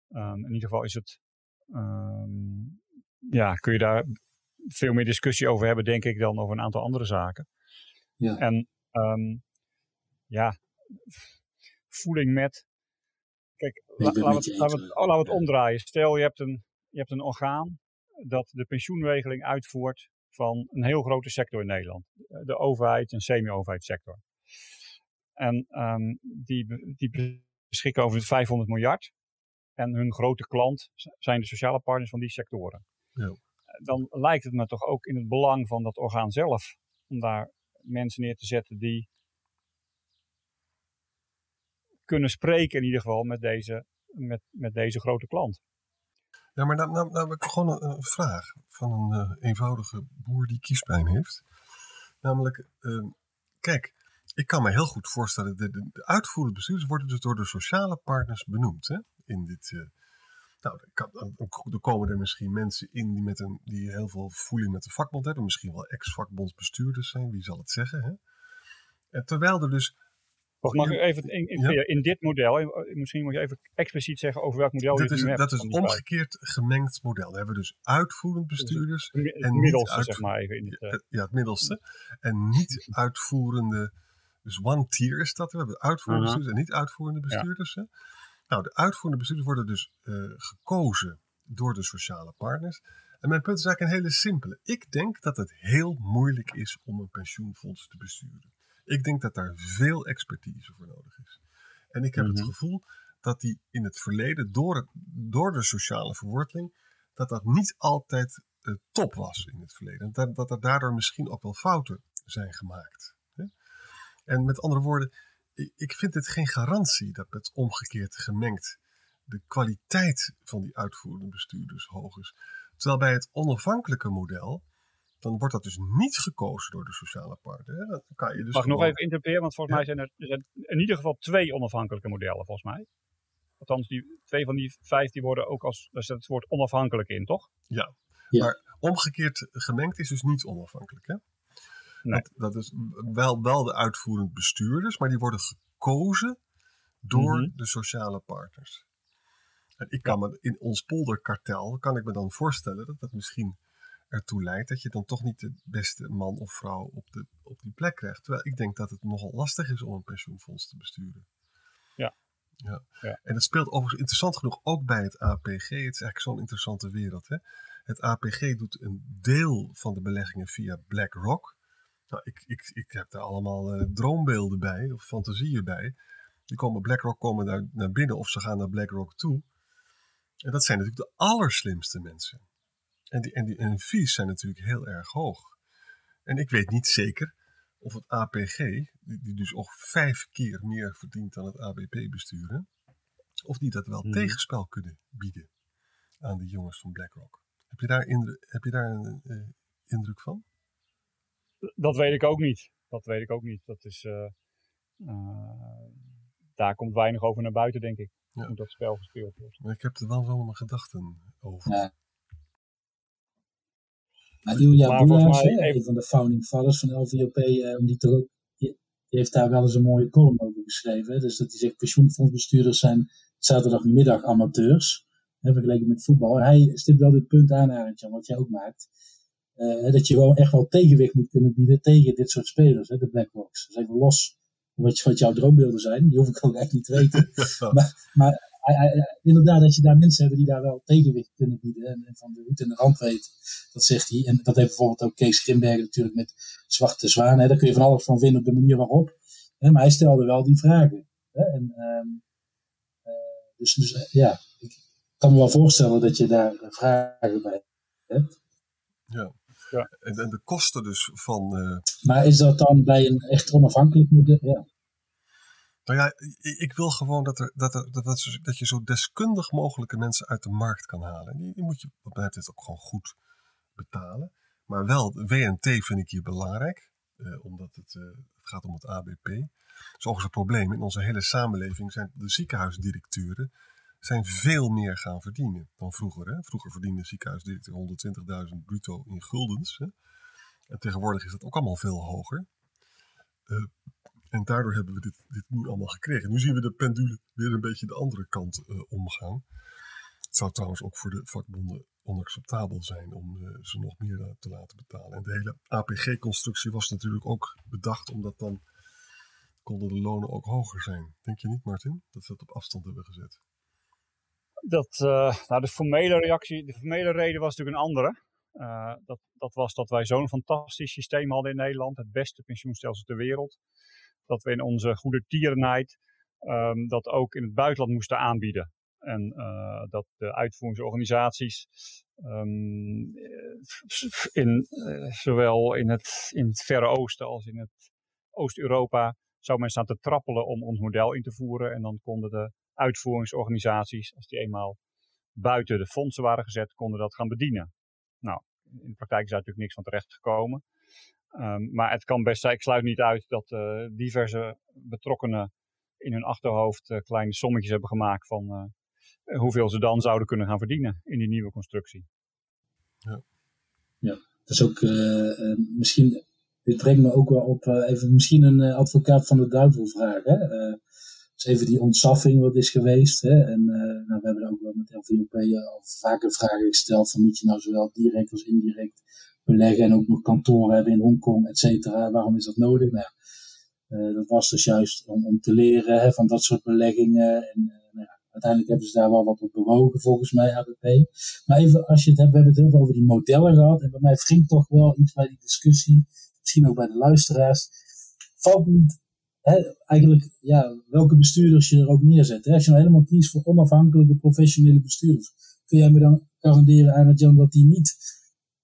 Um, in ieder geval is het, um, ja, kun je daar veel meer discussie over hebben, denk ik, dan over een aantal andere zaken. Ja. En ja, voeling met. Kijk, laten we, het, laten we het omdraaien. Stel, je hebt een, je hebt een orgaan dat de pensioenregeling uitvoert van een heel grote sector in Nederland. De overheid en semi-overheidssector. En um, die, die beschikken over 500 miljard. En hun grote klant zijn de sociale partners van die sectoren. Ja. Dan lijkt het me toch ook in het belang van dat orgaan zelf om daar mensen neer te zetten die kunnen spreken in ieder geval met deze, met, met deze grote klant. Ja, maar nou heb ik gewoon een, vraag van een uh, eenvoudige boer die kiespijn heeft. Namelijk, uh, kijk, ik kan me heel goed voorstellen, de, de, de uitvoerende bestuurders worden dus door de sociale partners benoemd hè, in dit... Uh, nou, er komen er misschien mensen in die, met een, die heel veel voeling met de vakbond hebben. Misschien wel ex-vakbondsbestuurders zijn, wie zal het zeggen. Hè? En terwijl er dus Mag ik even in, in, in, dit model, eh, misschien moet je even expliciet zeggen over welk model dat je is, hebt. Dat is een omgekeerd gemengd model. We hebben dus uitvoerend bestuurders. Dus het, en middelste, zeg maar even. In dit, uh... Ja, het middelste. En niet uitvoerende, dus one tier is dat. We hebben uitvoerende uh -huh. bestuurders en niet uitvoerende bestuurders. Ja. Nou, de uitvoerende bestuurders worden dus uh, gekozen door de sociale partners. En mijn punt is eigenlijk een hele simpele. Ik denk dat het heel moeilijk is om een pensioenfonds te besturen. Ik denk dat daar veel expertise voor nodig is. En ik heb het mhm. gevoel dat die in het verleden, door, het, door de sociale verworteling, dat dat niet altijd uh, top was in het verleden. Dat, dat er daardoor misschien ook wel fouten zijn gemaakt. En met andere woorden, ik vind dit geen garantie dat met omgekeerd gemengd de kwaliteit van die uitvoerende bestuurders hoog is. Terwijl bij het onafhankelijke model, dan wordt dat dus niet gekozen door de sociale partner. Dan kan je dus Mag ik nog even interpreteren, want volgens mij zijn er, in ieder geval twee onafhankelijke modellen, volgens mij. Althans, die, twee van die vijf die worden ook als, daar zit het woord onafhankelijk in, toch? Ja, ja. maar omgekeerd gemengd is dus niet onafhankelijk, hè? Nee. Dat, dat, is wel, wel de uitvoerend bestuurders, maar die worden gekozen door mhm. de sociale partners. En ik kan me in ons polderkartel, kan ik me dan voorstellen dat dat misschien ertoe leidt dat je dan toch niet de beste man of vrouw op, de, op die plek krijgt. Terwijl ik denk dat het nogal lastig is om een pensioenfonds te besturen. Ja. Ja. ja. En dat speelt overigens interessant genoeg ook bij het APG. Het is eigenlijk zo'n interessante wereld. Hè? Het APG doet een deel van de beleggingen via BlackRock. Nou, ik, ik, ik heb daar allemaal uh, droombeelden bij, of fantasieën bij. Die komen, BlackRock komen daar naar binnen of ze gaan naar BlackRock toe. En dat zijn natuurlijk de allerslimste mensen. En die, en die en fees zijn natuurlijk heel erg hoog. En ik weet niet zeker of het APG, die, die dus ook vijf keer meer verdient dan het ABP besturen, of die dat wel hmm. tegenspel kunnen bieden aan de jongens van BlackRock. Heb je daar, indruk, heb je daar een uh, indruk van? Dat weet ik ook niet. Dat weet ik ook niet. Dat is, uh, uh, daar komt weinig over naar buiten, denk ik. Ja. Hoe dat spel gespeeld wordt. Maar ik heb er wel mijn gedachten over. Ja. Maar Ilja Boelaars, een van de founding fathers van LVOP, eh, die, die, die, heeft daar wel eens een mooie column over geschreven. Dus dat hij zegt, pensioenfondsbestuurders zijn zaterdagmiddag amateurs, hè, vergeleken met voetbal. En hij stipt wel dit punt aan, Arendtje, wat jij ook maakt. Uh, dat je gewoon echt wel tegenwicht moet kunnen bieden tegen dit soort spelers, hè, de Blackrocks. Dus even los wat, wat jouw droombeelden zijn, die hoef ik ook echt niet te weten. maar, maar inderdaad, dat je daar mensen hebben die daar wel tegenwicht kunnen bieden en, en van de hoed en de rand weten. Dat zegt hij. En dat heeft bijvoorbeeld ook Kees Grimberg natuurlijk met Zwarte Zwaan. Hè. Daar kun je van alles van vinden op de manier waarop. Hè. Maar hij stelde wel die vragen. Hè. En, um, uh, dus, dus uh, ja, ik kan me wel voorstellen dat je daar vragen bij hebt. Ja. Ja. En, en, de kosten dus van. Uh... Maar is dat dan bij een echt onafhankelijk model? Ja. Ja, ik wil gewoon dat, er, dat, er, dat, dat je zo deskundig mogelijke mensen uit de markt kan halen. En die, moet je wat mij betreft ook gewoon goed betalen. Maar wel, WNT vind ik hier belangrijk, eh, omdat het, uh, het, gaat om het ABP. Dat is overigens een probleem. In onze hele samenleving zijn de ziekenhuisdirecteuren zijn veel meer gaan verdienen dan vroeger. Hè? Vroeger verdiende ziekenhuisdirecteur 120.000 bruto in guldens. Hè? En tegenwoordig is dat ook allemaal veel hoger. Uh, en daardoor hebben we dit, dit nu allemaal gekregen. Nu zien we de pendule weer een beetje de andere kant uh, omgaan. Het zou trouwens ook voor de vakbonden onacceptabel zijn om uh, ze nog meer te laten betalen. En de hele APG-constructie was natuurlijk ook bedacht omdat dan konden de lonen ook hoger zijn. Denk je niet, Martin, dat ze dat op afstand hebben gezet? Dat, nou, de formele reactie, de formele reden was natuurlijk een andere. Dat, dat was dat wij zo'n fantastisch systeem hadden in Nederland, het beste pensioenstelsel ter wereld dat we in onze goede tierenheid um, dat ook in het buitenland moesten aanbieden. En uh, dat de uitvoeringsorganisaties um, in, uh, zowel in het, in het Verre Oosten als in het Oost-Europa zou men staan te trappelen om ons model in te voeren. En dan konden de uitvoeringsorganisaties, als die eenmaal buiten de fondsen waren gezet, konden dat gaan bedienen. Nou, in de praktijk is daar natuurlijk niks van terecht gekomen. Um, maar het kan best zijn, ik sluit niet uit dat uh, diverse betrokkenen in hun achterhoofd uh, kleine sommetjes hebben gemaakt van uh, hoeveel ze dan zouden kunnen gaan verdienen in die nieuwe constructie. Ja, ja dat is ook misschien, dit brengt me ook wel op even misschien een advocaat van de duivel vragen. Hè? dus even die ontsaffing wat is geweest. Hè? En nou, we hebben ook wel met LVOP al vaker vragen gesteld van moet je nou zowel direct als indirect beleggen en ook nog kantoren hebben in Hongkong, et cetera. Waarom is dat nodig? Nou, uh, dat was dus juist om, om te leren hè, van dat soort beleggingen. En uh, nou uiteindelijk hebben ze daar wel wat op bewogen, volgens mij, ABP. Maar even, als je het hebt, we hebben het heel veel over die modellen gehad. En bij mij wringt toch wel iets bij die discussie, misschien ook bij de luisteraars. Valt niet Hè, eigenlijk, ja, welke bestuurders je er ook neerzet. Hè? Als je nou helemaal kiest voor onafhankelijke professionele bestuurders, kun jij me dan garanderen aan het Jan dat die niet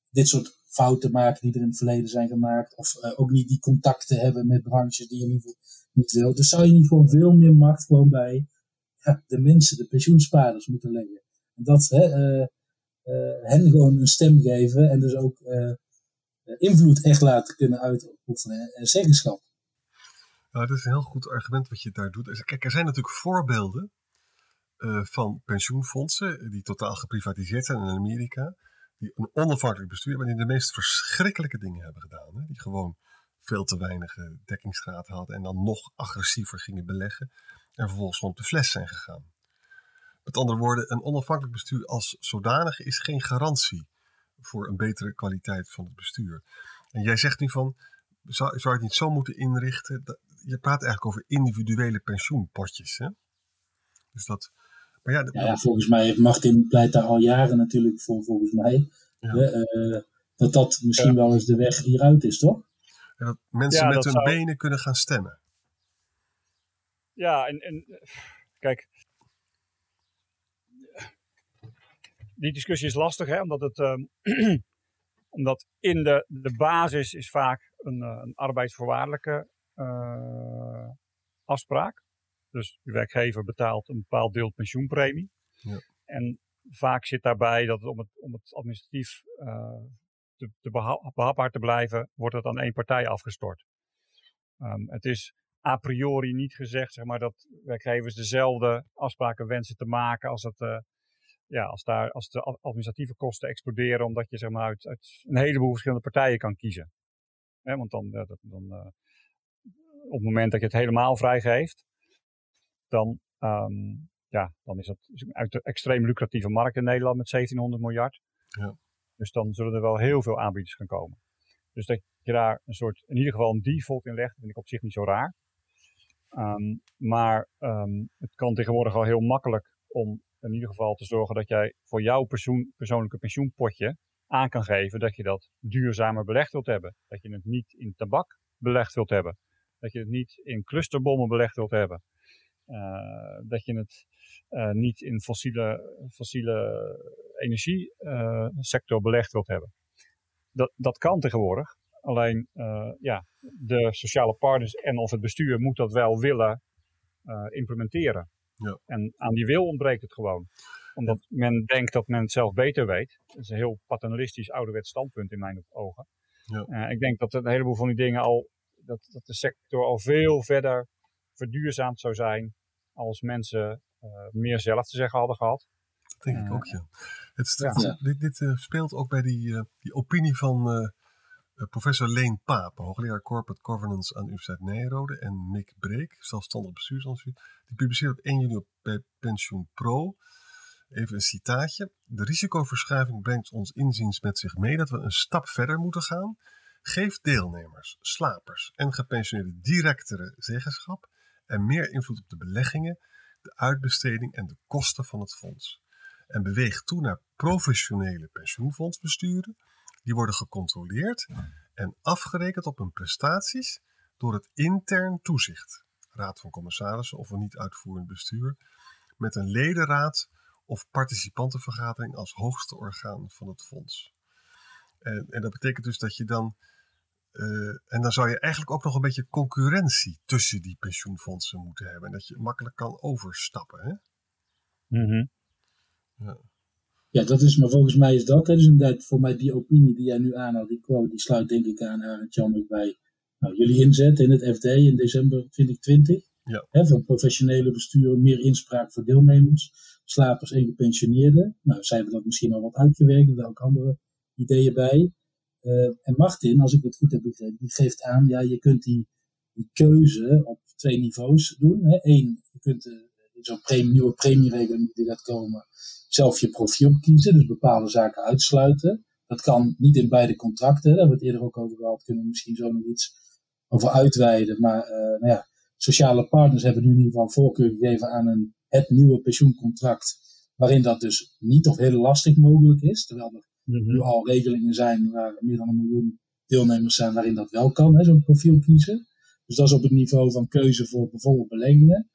dit soort fouten maken die er in het verleden zijn gemaakt. Of ook niet die contacten hebben met branches die je niet, niet wil. Dus zou je niet gewoon veel meer macht gewoon bij ja, de mensen, de pensioenspaarders moeten leggen. En dat hè, hen gewoon een stem geven en dus ook invloed echt laten kunnen uitoefenen en zeggenschap. Nou, dat is een heel goed argument wat je daar doet. Kijk, er zijn natuurlijk voorbeelden van pensioenfondsen die totaal geprivatiseerd zijn in Amerika. Die een onafhankelijk bestuur en die de meest verschrikkelijke dingen hebben gedaan. Hè? Die gewoon veel te weinig dekkingsgraad hadden en dan nog agressiever gingen beleggen. En vervolgens op de fles zijn gegaan. Met andere woorden, een onafhankelijk bestuur als zodanig is geen garantie voor een betere kwaliteit van het bestuur. En jij zegt nu van, zou, zou je het niet zo moeten inrichten? Je praat eigenlijk over individuele pensioenpotjes. Hè? Dus dat, maar ja, ja, volgens mij heeft Martin pleit daar al jaren natuurlijk voor, volgens mij. Uh, dat dat misschien wel eens de weg hieruit is, toch? En dat mensen met hun benen kunnen gaan stemmen. Ja, en, en kijk, die discussie is lastig, hè, omdat, het, uh, omdat in de, de basis is vaak een, uh, een arbeidsvoorwaardelijke uh, afspraak. Dus de werkgever betaalt een bepaald deel pensioenpremie. Ja. En vaak zit daarbij dat het om het, om het administratief uh, te, te behapbaar te blijven, wordt het aan één partij afgestort. Um, het is a priori niet gezegd zeg maar, dat werkgevers dezelfde afspraken wensen te maken als het uh, ja, als, daar, als de administratieve kosten exploderen, omdat je zeg maar, uit, uit een heleboel verschillende partijen kan kiezen. want dan, dan uh, op het moment dat je het helemaal vrijgeeft, dan, um, ja, dan is het uit de extreem lucratieve markt in Nederland met 1700 miljard. Ja. Dus dan zullen er wel heel veel aanbieders gaan komen. Dus dat je daar een soort, in ieder geval een default in legt, vind ik op zich niet zo raar. Um, maar um, het kan tegenwoordig al heel makkelijk om in ieder geval te zorgen dat jij voor jouw persoon, persoonlijke pensioenpotje aan kan geven dat je dat duurzamer belegd wilt hebben. Dat je het niet in tabak belegd wilt hebben. Dat je het niet in clusterbommen belegd wilt hebben. Uh, dat je het uh, niet in fossiele, fossiele energiesector belegd wilt hebben. Dat, dat kan tegenwoordig. Alleen ja, de sociale partners en of het bestuur moet dat wel willen implementeren. Ja. En aan die wil ontbreekt het gewoon. Omdat men denkt dat men het zelf beter weet. Dat is een heel paternalistisch ouderwets standpunt in mijn ogen. Ja. Uh, ik denk dat een heleboel van die dingen al, dat, dat de sector al veel verder verduurzaamd zou zijn als mensen uh, meer zelf te zeggen hadden gehad. Dat denk ik ook, ja. Het, ja. Dit, dit uh, speelt ook bij die, die opinie van professor Leen Paap, hoogleraar Corporate Governance aan de Universiteit Nijrode, en Mick Breek, zelfstandig bestuursadviseur. Die publiceert op 1 juni op Pensioen Pro. Even een citaatje. De risicoverschuiving brengt ons inziens met zich mee dat we een stap verder moeten gaan. Geef deelnemers, slapers en gepensioneerden directere zeggenschap en meer invloed op de beleggingen, de uitbesteding en de kosten van het fonds. En beweeg toe naar professionele pensioenfondsbesturen. Die worden gecontroleerd en afgerekend op hun prestaties door het intern toezicht raad van commissarissen of een niet uitvoerend bestuur, met een ledenraad of participantenvergadering als hoogste orgaan van het fonds. En, en dat betekent dus dat je dan, uh, en dan zou je eigenlijk ook nog een beetje concurrentie tussen die pensioenfondsen moeten hebben. En dat je makkelijk kan overstappen. Hè? Mm ja. ja, dat is, maar volgens mij is dat, hè, dus inderdaad voor mij die opinie die jij nu aanhaalt, die quote, die sluit denk ik aan, aan Jan ook bij nou, jullie inzet in het FD in december 2020. Ja. Hè, van professionele besturen, meer inspraak voor deelnemers, slapers en gepensioneerden. Nou, zijn we dat misschien al wat uitgewerkt, er ook andere ideeën bij. Uh, en Martin, als ik het goed heb begrepen, die geeft aan, ja, je kunt die, die keuze op twee niveaus doen. Hè. Eén, je kunt uh, in zo'n premie, nieuwe premieregeling die gaat komen, zelf je profiel kiezen, dus bepaalde zaken uitsluiten. Dat kan niet in beide contracten, daar hebben we het eerder ook over gehad, kunnen we misschien zo nog iets over uitweiden. Maar uh, nou ja, sociale partners hebben nu in ieder geval voorkeur gegeven aan een, het nieuwe pensioencontract. Waarin dat dus niet of heel lastig mogelijk is. Terwijl er mm -hmm. nu al regelingen zijn waar meer dan een miljoen deelnemers zijn waarin dat wel kan, zo'n profiel kiezen. Dus dat is op het niveau van keuze voor bijvoorbeeld beleggingen.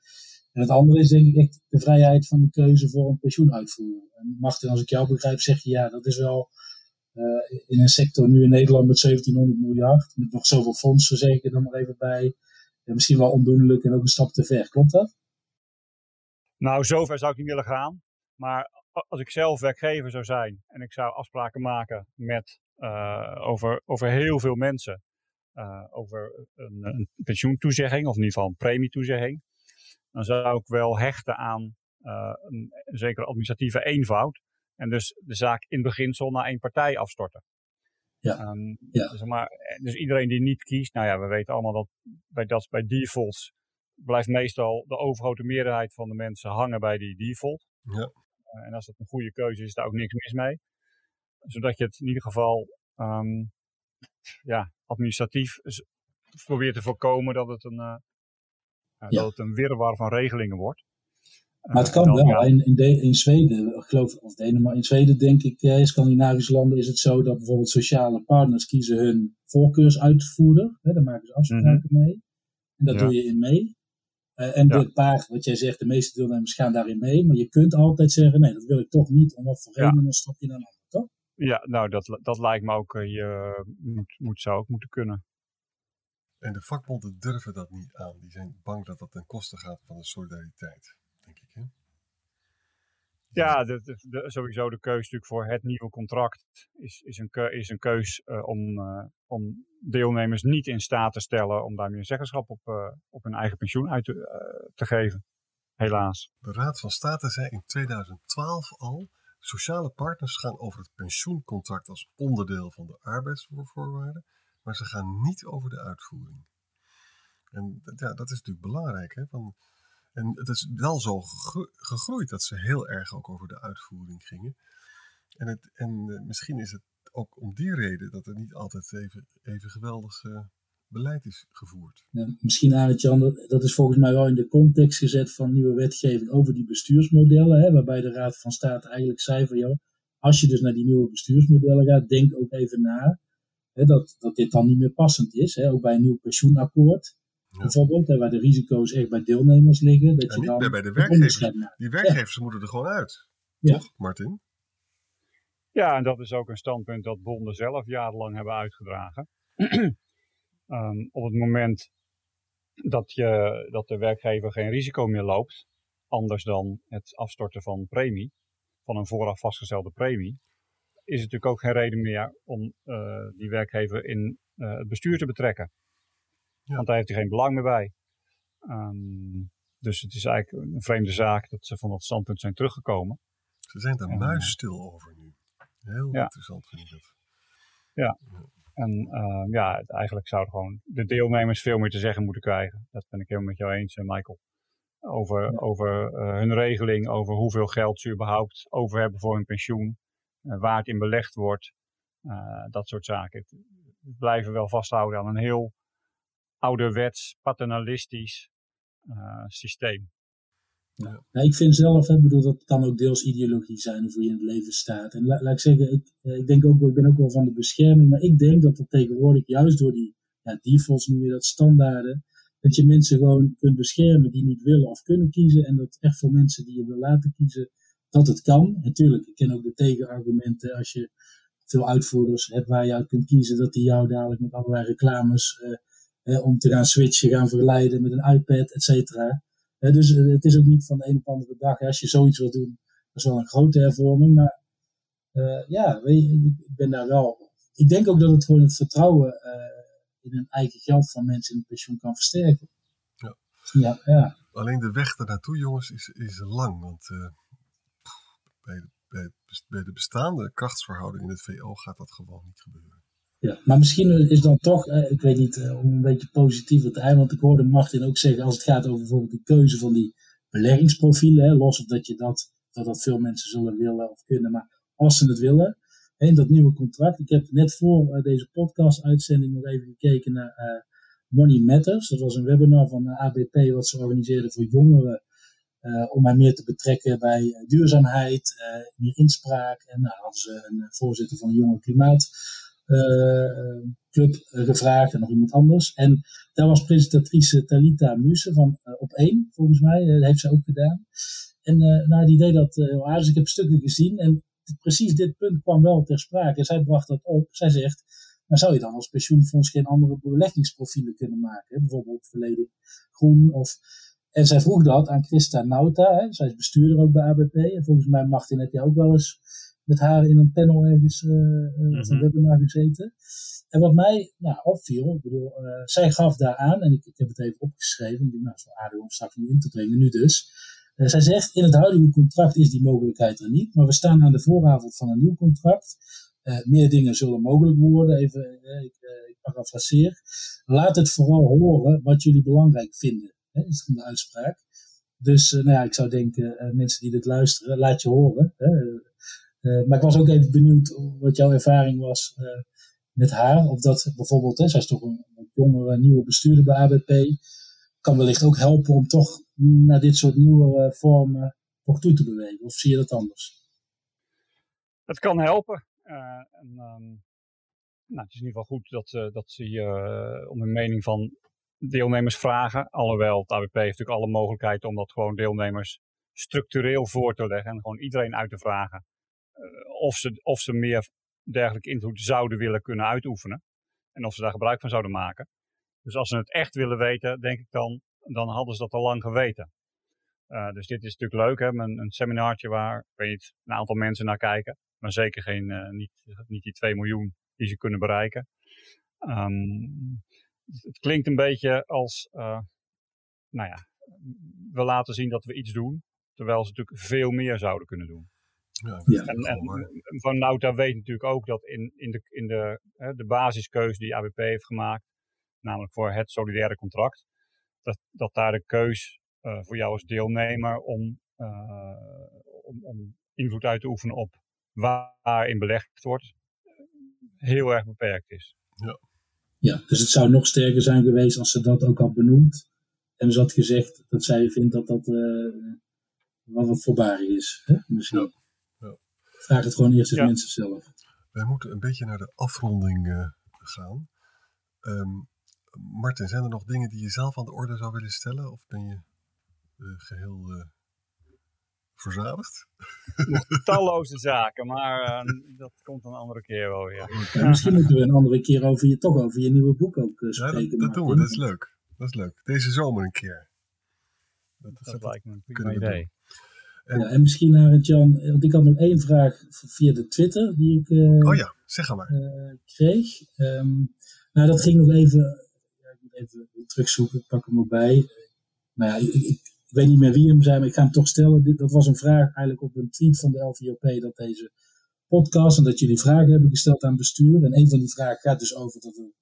En het andere is denk ik echt de vrijheid van de keuze voor een pensioenuitvoering. En Martin, als ik jou begrijp, zeg je ja, dat is wel in een sector nu in Nederland met 1700 miljard, met nog zoveel fondsen zeg ik er dan maar even bij. misschien wel ondoenlijk en ook een stap te ver. Klopt dat? Nou, zover zou ik niet willen gaan. Maar als ik zelf werkgever zou zijn en ik zou afspraken maken met, uh, over, over heel veel mensen, uh, over een, een, pensioentoezegging of in ieder geval een premietoezegging, dan zou ik wel hechten aan uh, een, zekere administratieve eenvoud. En dus de zaak in beginsel naar één partij afstorten. Ja. Um, ja. Dus, maar, dus iedereen die niet kiest, nou ja, we weten allemaal dat bij, dat, bij defaults blijft meestal de overgrote meerderheid van de mensen hangen bij die default. Ja. Uh, en als dat een goede keuze is, is daar ook niks mis mee. Zodat je het in ieder geval um, ja, administratief probeert te voorkomen dat het een, uh, ja. dat het een wirwar van regelingen wordt. Maar het kan dan, wel. In, in, de, in, Zweden, ik geloof, of Denemarken, in Zweden denk ik, in Scandinavische landen is het zo dat bijvoorbeeld sociale partners kiezen hun voorkeursuitvoerder. Hè, daar maken ze afspraken mm -hmm. mee. En daar doe je in mee. Uh, en ja. de paar, wat jij zegt, de meeste deelnemers gaan daarin mee. Maar je kunt altijd zeggen, nee, dat wil ik toch niet. Om wat voor reden een stapje naar een ander, toch? Ja, nou, dat, dat lijkt me ook, uh, je moet, moet, zou ook moeten kunnen. En de vakbonden durven dat niet aan. Die zijn bang dat dat ten koste gaat van de solidariteit, denk ik. Hè? Ja, de, de, sowieso de keus natuurlijk voor het nieuwe contract is, is, een, is een keus uh, om, uh, om deelnemers niet in staat te stellen om daarmee een zeggenschap op, uh, op hun eigen pensioen uit te, te geven. Helaas. De Raad van State zei in 2012 al, sociale partners gaan over het pensioencontract als onderdeel van de arbeidsvoorwaarden, maar ze gaan niet over de uitvoering. En ja, dat is natuurlijk belangrijk. Hè? Van, en het is wel zo gegroeid dat ze heel erg ook over de uitvoering gingen. En, het, en uh, misschien is het ook om die reden dat er niet altijd even, even geweldig uh, beleid is gevoerd. Ja, misschien het Jan, dat is volgens mij wel in de context gezet van nieuwe wetgeving over die bestuursmodellen. Hè, waarbij de Raad van State eigenlijk zei van joh, als je dus naar die nieuwe bestuursmodellen gaat, denk ook even na hè, dat, dat dit dan niet meer passend is. Hè, ook bij een nieuw pensioenakkoord. Bijvoorbeeld, waar de risico's echt bij deelnemers liggen. Dat je niet dan bij de werkgevers. Die werkgevers moeten er gewoon uit. Toch, Martin? Ja, en dat is ook een standpunt dat bonden zelf jarenlang hebben uitgedragen. um, op het moment dat, je, dat de werkgever geen risico meer loopt, anders dan het afstorten van premie, van een vooraf vastgestelde premie, is het natuurlijk ook geen reden meer om uh, die werkgever in uh, het bestuur te betrekken. Ja. Want daar heeft hij geen belang meer bij. Um, dus het is eigenlijk een vreemde zaak dat ze van dat standpunt zijn teruggekomen. Ze zijn daar muisstil over nu. Heel ja. interessant vind ik dat. Ja. En uh, ja, eigenlijk zouden gewoon de deelnemers veel meer te zeggen moeten krijgen. Dat ben ik helemaal met jou eens, eh, Michael. Over, ja. over uh, hun regeling, over hoeveel geld ze überhaupt over hebben voor hun pensioen. Uh, waar het in belegd wordt. dat soort zaken. We blijven wel vasthouden aan een heel ouderwets, paternalistisch uh, systeem. Ja. Nou, ik vind zelf, bedoel, dat kan ook deels ideologie zijn of hoe je in het leven staat. En la, laat ik zeggen, ik, eh, ik, denk ook, ik ben ook wel van de bescherming, maar ik denk dat dat tegenwoordig juist door die ja, defaults, noem je dat, standaarden, dat je mensen gewoon kunt beschermen die niet willen of kunnen kiezen. En dat echt voor mensen die je wil laten kiezen, dat het kan. Natuurlijk, ik ken ook de tegenargumenten als je veel uitvoerders hebt waar je uit kunt kiezen, dat die jou dadelijk met allerlei reclames uh, om te gaan switchen, gaan verleiden met een iPad, et cetera. dus eh, het is ook niet van de een op de andere dag. Als je zoiets wil doen, dat is wel een grote hervorming. Maar uh, ja, weet je, ik ben daar wel. Ik denk ook dat het gewoon het vertrouwen uh, in hun eigen geld van mensen in het pensioen kan versterken. Ja. Ja, ja. Alleen de weg ernaartoe, jongens, is, is lang. Want uh, bij, bij, bij de bestaande krachtsverhouding in het VO gaat dat gewoon niet gebeuren. Ja, maar misschien is dan toch, eh, ik weet niet, eh, om een beetje positiever te zijn, want ik hoorde Martin ook zeggen als het gaat over bijvoorbeeld de keuze van die beleggingsprofielen, los of dat je dat, dat dat veel mensen zullen willen of kunnen, maar als ze het willen, in dat nieuwe contract. Ik heb net voor uh, deze podcast-uitzending nog even gekeken naar uh, Money Matters. Dat was een webinar van uh, ABP wat ze organiseerden voor jongeren om mij meer te betrekken bij duurzaamheid, meer inspraak. En nou hadden ze een voorzitter van de Jonge Klimaat uh, club gevraagd en nog iemand anders. En daar was presentatrice Talita Muse van uh, op één, volgens mij. dat heeft ze ook gedaan. En nou, die deed dat heel aardig. Ik heb stukken gezien. En precies dit punt kwam wel ter sprake. Zij bracht dat op. Zij zegt, maar zou je dan als pensioenfonds geen andere beleggingsprofielen kunnen maken? Bijvoorbeeld volledig groen of... En zij vroeg dat aan Christa Nauta. Hè? Zij is bestuurder ook bij ABP. En volgens mij, Martin, heb je ook wel eens met haar in een panel ergens uh, mm -hmm. webinar gezeten. En wat mij nou, opviel, ik bedoel, uh, zij gaf daar aan, en ik, ik heb het even opgeschreven, ik denk, nou, het is wel aardig om straks in te brengen, nu dus. Uh, zij zegt, in het huidige contract is die mogelijkheid er niet, maar we staan aan de vooravond van een nieuw contract. Meer dingen zullen mogelijk worden, even, ik, ik parafraseer. Laat het vooral horen wat jullie belangrijk vinden, hè, is dan de uitspraak. Dus nou ja, ik zou denken, mensen die dit luisteren, laat je horen. Hè. Maar ik was ook even benieuwd wat jouw ervaring was met haar. Of dat bijvoorbeeld, hè, zij is toch een, een jongere, nieuwe bestuurder bij ABP. Kan wellicht ook helpen om toch naar dit soort nieuwe uh, vormen toch toe te bewegen. Of zie je dat anders? Het kan helpen. En, um, nou, het is in ieder geval goed dat, dat ze hier om een mening van deelnemers vragen. Alhoewel het ABP heeft natuurlijk alle mogelijkheden om dat gewoon deelnemers structureel voor te leggen. En gewoon iedereen uit te vragen. Of, ze, of ze meer dergelijke invloed zouden willen kunnen uitoefenen. En of ze daar gebruik van zouden maken. Dus als ze het echt willen weten, denk ik dan, dan hadden ze dat al lang geweten. Uh, dus dit is natuurlijk leuk, hè? Een, een seminaartje waar, weet een aantal mensen naar kijken. Maar zeker geen, uh, niet, niet die 2 miljoen die ze kunnen bereiken. Um, het klinkt een beetje als, nou ja, we laten zien dat we iets doen. Terwijl ze natuurlijk veel meer zouden kunnen doen. Ja. En, en Van Nauta weet natuurlijk ook dat in, in, de, in de, hè, de basiskeuze die ABP heeft gemaakt, namelijk voor het solidaire contract, dat, dat daar de keus uh, voor jou als deelnemer om, uh, om, om, invloed uit te oefenen op waarin belegd wordt, heel erg beperkt is. Ja. ja, dus het zou nog sterker zijn geweest als ze dat ook had benoemd. En ze had gezegd dat zij vindt dat dat uh, wel wat voorbarig is. Hè? Misschien. Ja. Vraag het gewoon eerst eens mensen zelf. Wij moeten een beetje naar de afronding uh, gaan. Um, Martin, zijn er nog dingen die je zelf aan de orde zou willen stellen? Of ben je uh, geheel uh, verzadigd? Talloze zaken, maar dat komt een andere keer wel weer. Ja, misschien moeten we een andere keer over je, toch over je nieuwe boek ook spreken. Ja, dat, dat doen we, dat is leuk. Dat is leuk. Deze zomer een keer. Dat, dat, dat lijkt me een prima idee. Doen. En, ja, en misschien naar het Jan, want ik had nog één vraag via de Twitter die ik uh, oh ja, zeg maar. Uh, kreeg. Um, nou, dat ging nog even, ja, ik moet even terugzoeken, ik pak hem erbij. Nou ja, ik, ik, ik, weet niet meer wie hem zei, maar ik ga hem toch stellen. Dit, dat was een vraag eigenlijk op een tweet van de LVOP dat deze podcast en dat jullie vragen hebben gesteld aan bestuur. En een van die vragen gaat dus over dat een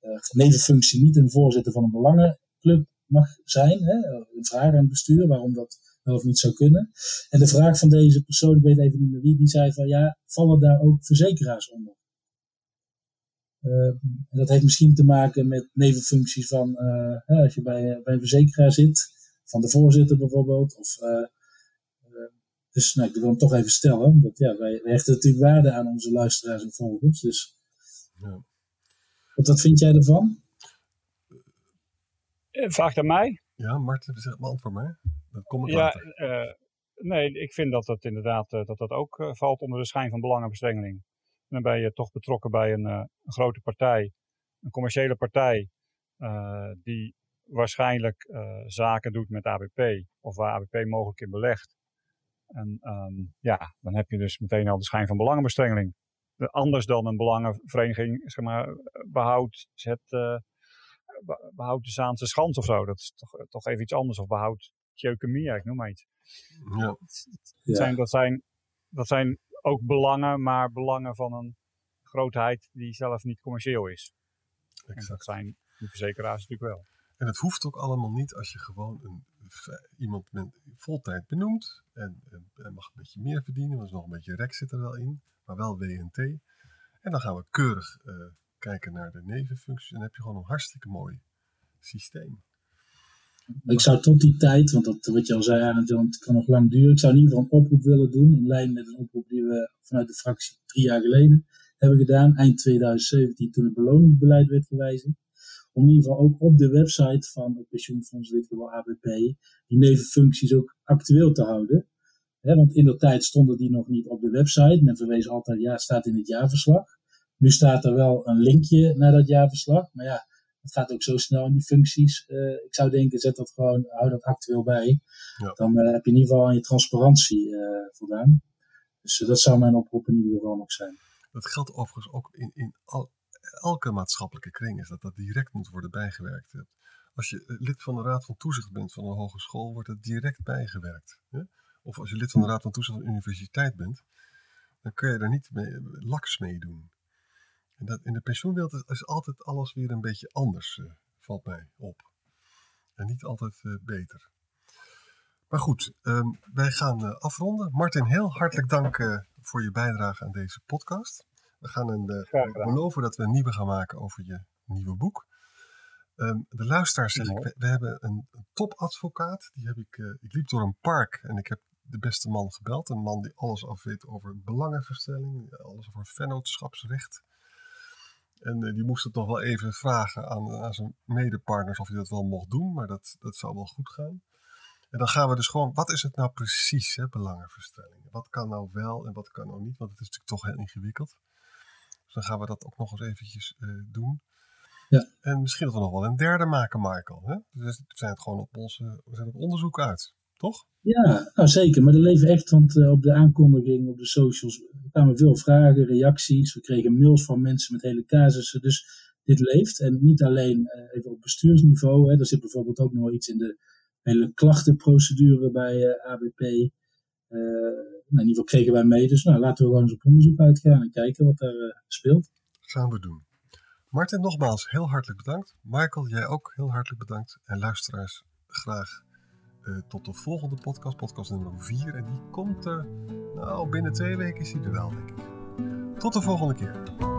uh, nevenfunctie niet een voorzitter van een belangenclub mag zijn. Hè? Een vraag aan het bestuur, waarom dat wel of niet zou kunnen. En de vraag van deze persoon, ik weet even niet meer wie, die zei van ja, vallen daar ook verzekeraars onder? Uh, dat heeft misschien te maken met nevenfuncties van, uh, als je bij, bij een verzekeraar zit, van de voorzitter bijvoorbeeld. Of, uh, dus nou, ik wil hem toch even stellen, want ja, wij, wij hechten natuurlijk waarde aan onze luisteraars en volgers. Dus. Ja. Wat, wat vind jij ervan? Vraag aan mij? Ja, Marten, zeg maar antwoord maar. Dat kom ik ja, uh, nee, ik vind dat dat inderdaad uh, dat dat ook uh, valt onder de schijn van belangenverstrengeling. En dan ben je toch betrokken bij een, een grote partij, een commerciële partij, die waarschijnlijk zaken doet met ABP of waar ABP mogelijk in belegt. En um, ja, dan heb je dus meteen al de schijn van belangenverstrengeling. Anders dan een belangenvereniging, zeg maar, behoudt het behoud de Zaanse Schans of zo. Dat is toch, toch even iets anders. Of behoud Tjeukemia, ik noem maar iets. Ja. Dat, zijn, dat, zijn, dat zijn ook belangen, maar belangen van een grootheid die zelf niet commercieel is. Exact. En dat zijn die verzekeraars natuurlijk wel. En het hoeft ook allemaal niet als je gewoon een, iemand met voltijd benoemt. En, en, en, mag een beetje meer verdienen, want nog een beetje rek zit er wel in. Maar wel WNT. En dan gaan we keurig uh, kijken naar de nevenfuncties. En dan heb je gewoon een hartstikke mooi systeem. Ik zou tot die tijd, want dat, wat je al zei, het kan nog lang duren. Ik zou in ieder geval een oproep willen doen, in lijn met een oproep die we vanuit de fractie drie jaar geleden hebben gedaan, eind 2017, toen het beloningsbeleid werd gewijzigd. Om in ieder geval ook op de website van het pensioenfonds Litwell ABP die nevenfuncties ook actueel te houden. want in de tijd stonden die nog niet op de website. Men verwees altijd, ja, staat in het jaarverslag. Nu staat er wel een linkje naar dat jaarverslag. Maar ja, het gaat ook zo snel in die functies. Uh, ik zou denken, zet dat gewoon, hou dat actueel bij. Ja. Dan uh, heb je in ieder geval aan je transparantie uh, voldaan. Dus dat zou mijn oproep in ieder geval nog zijn. Dat geldt overigens ook in, in al, elke maatschappelijke kring, is dat dat direct moet worden bijgewerkt. Als je lid van de Raad van Toezicht bent van een hogeschool, wordt het direct bijgewerkt. Hè? Of als je lid van de Raad van Toezicht van een universiteit bent, dan kun je daar niet mee, laks mee doen. En dat, in de pensioenwereld is, altijd alles weer een beetje anders, uh, valt mij op. En niet altijd uh, beter. Maar goed, um, wij gaan uh, afronden. Martin, heel hartelijk dank voor je bijdrage aan deze podcast. We gaan een, beloven dat we een nieuwe gaan maken over je nieuwe boek. Um, de luisteraars zeg ik, we, we hebben een, een, topadvocaat. Die heb ik, ik liep door een park en ik heb de beste man gebeld. Een man die alles af weet over belangenverstelling, alles over vennootschapsrecht. En uh, die moest het toch wel even vragen aan, aan zijn medepartners of hij dat wel mocht doen, maar dat, dat zou wel goed gaan. En dan gaan we dus gewoon, wat is het nou precies, hè, belangenverstelling? Wat kan nou wel en wat kan nou niet, want het is natuurlijk toch heel ingewikkeld. Dus dan gaan we dat ook nog eens eventjes uh, doen. Ja. En misschien dat we nog wel een derde maken, Michael. Hè? Dus we zijn het gewoon op, onze, we zijn op onderzoek uit toch? Ja, nou zeker. Maar dat leven echt, want uh, op de aankondiging, op de socials, kwamen veel vragen, reacties. We kregen mails van mensen met hele casussen. Dus dit leeft. En niet alleen uh, even op bestuursniveau. Hè. Er zit bijvoorbeeld ook nog iets in de hele klachtenprocedure bij uh, ABP. nou, in ieder geval kregen wij mee. Dus nou, laten we gewoon eens op onderzoek uitgaan en kijken wat daar speelt. Gaan we doen. Martin, nogmaals heel hartelijk bedankt. Michael, jij ook heel hartelijk bedankt. En luisteraars, graag uh, tot de volgende podcast, podcast nummer 4. En die komt nou binnen twee weken is die er wel, denk ik. Tot de volgende keer.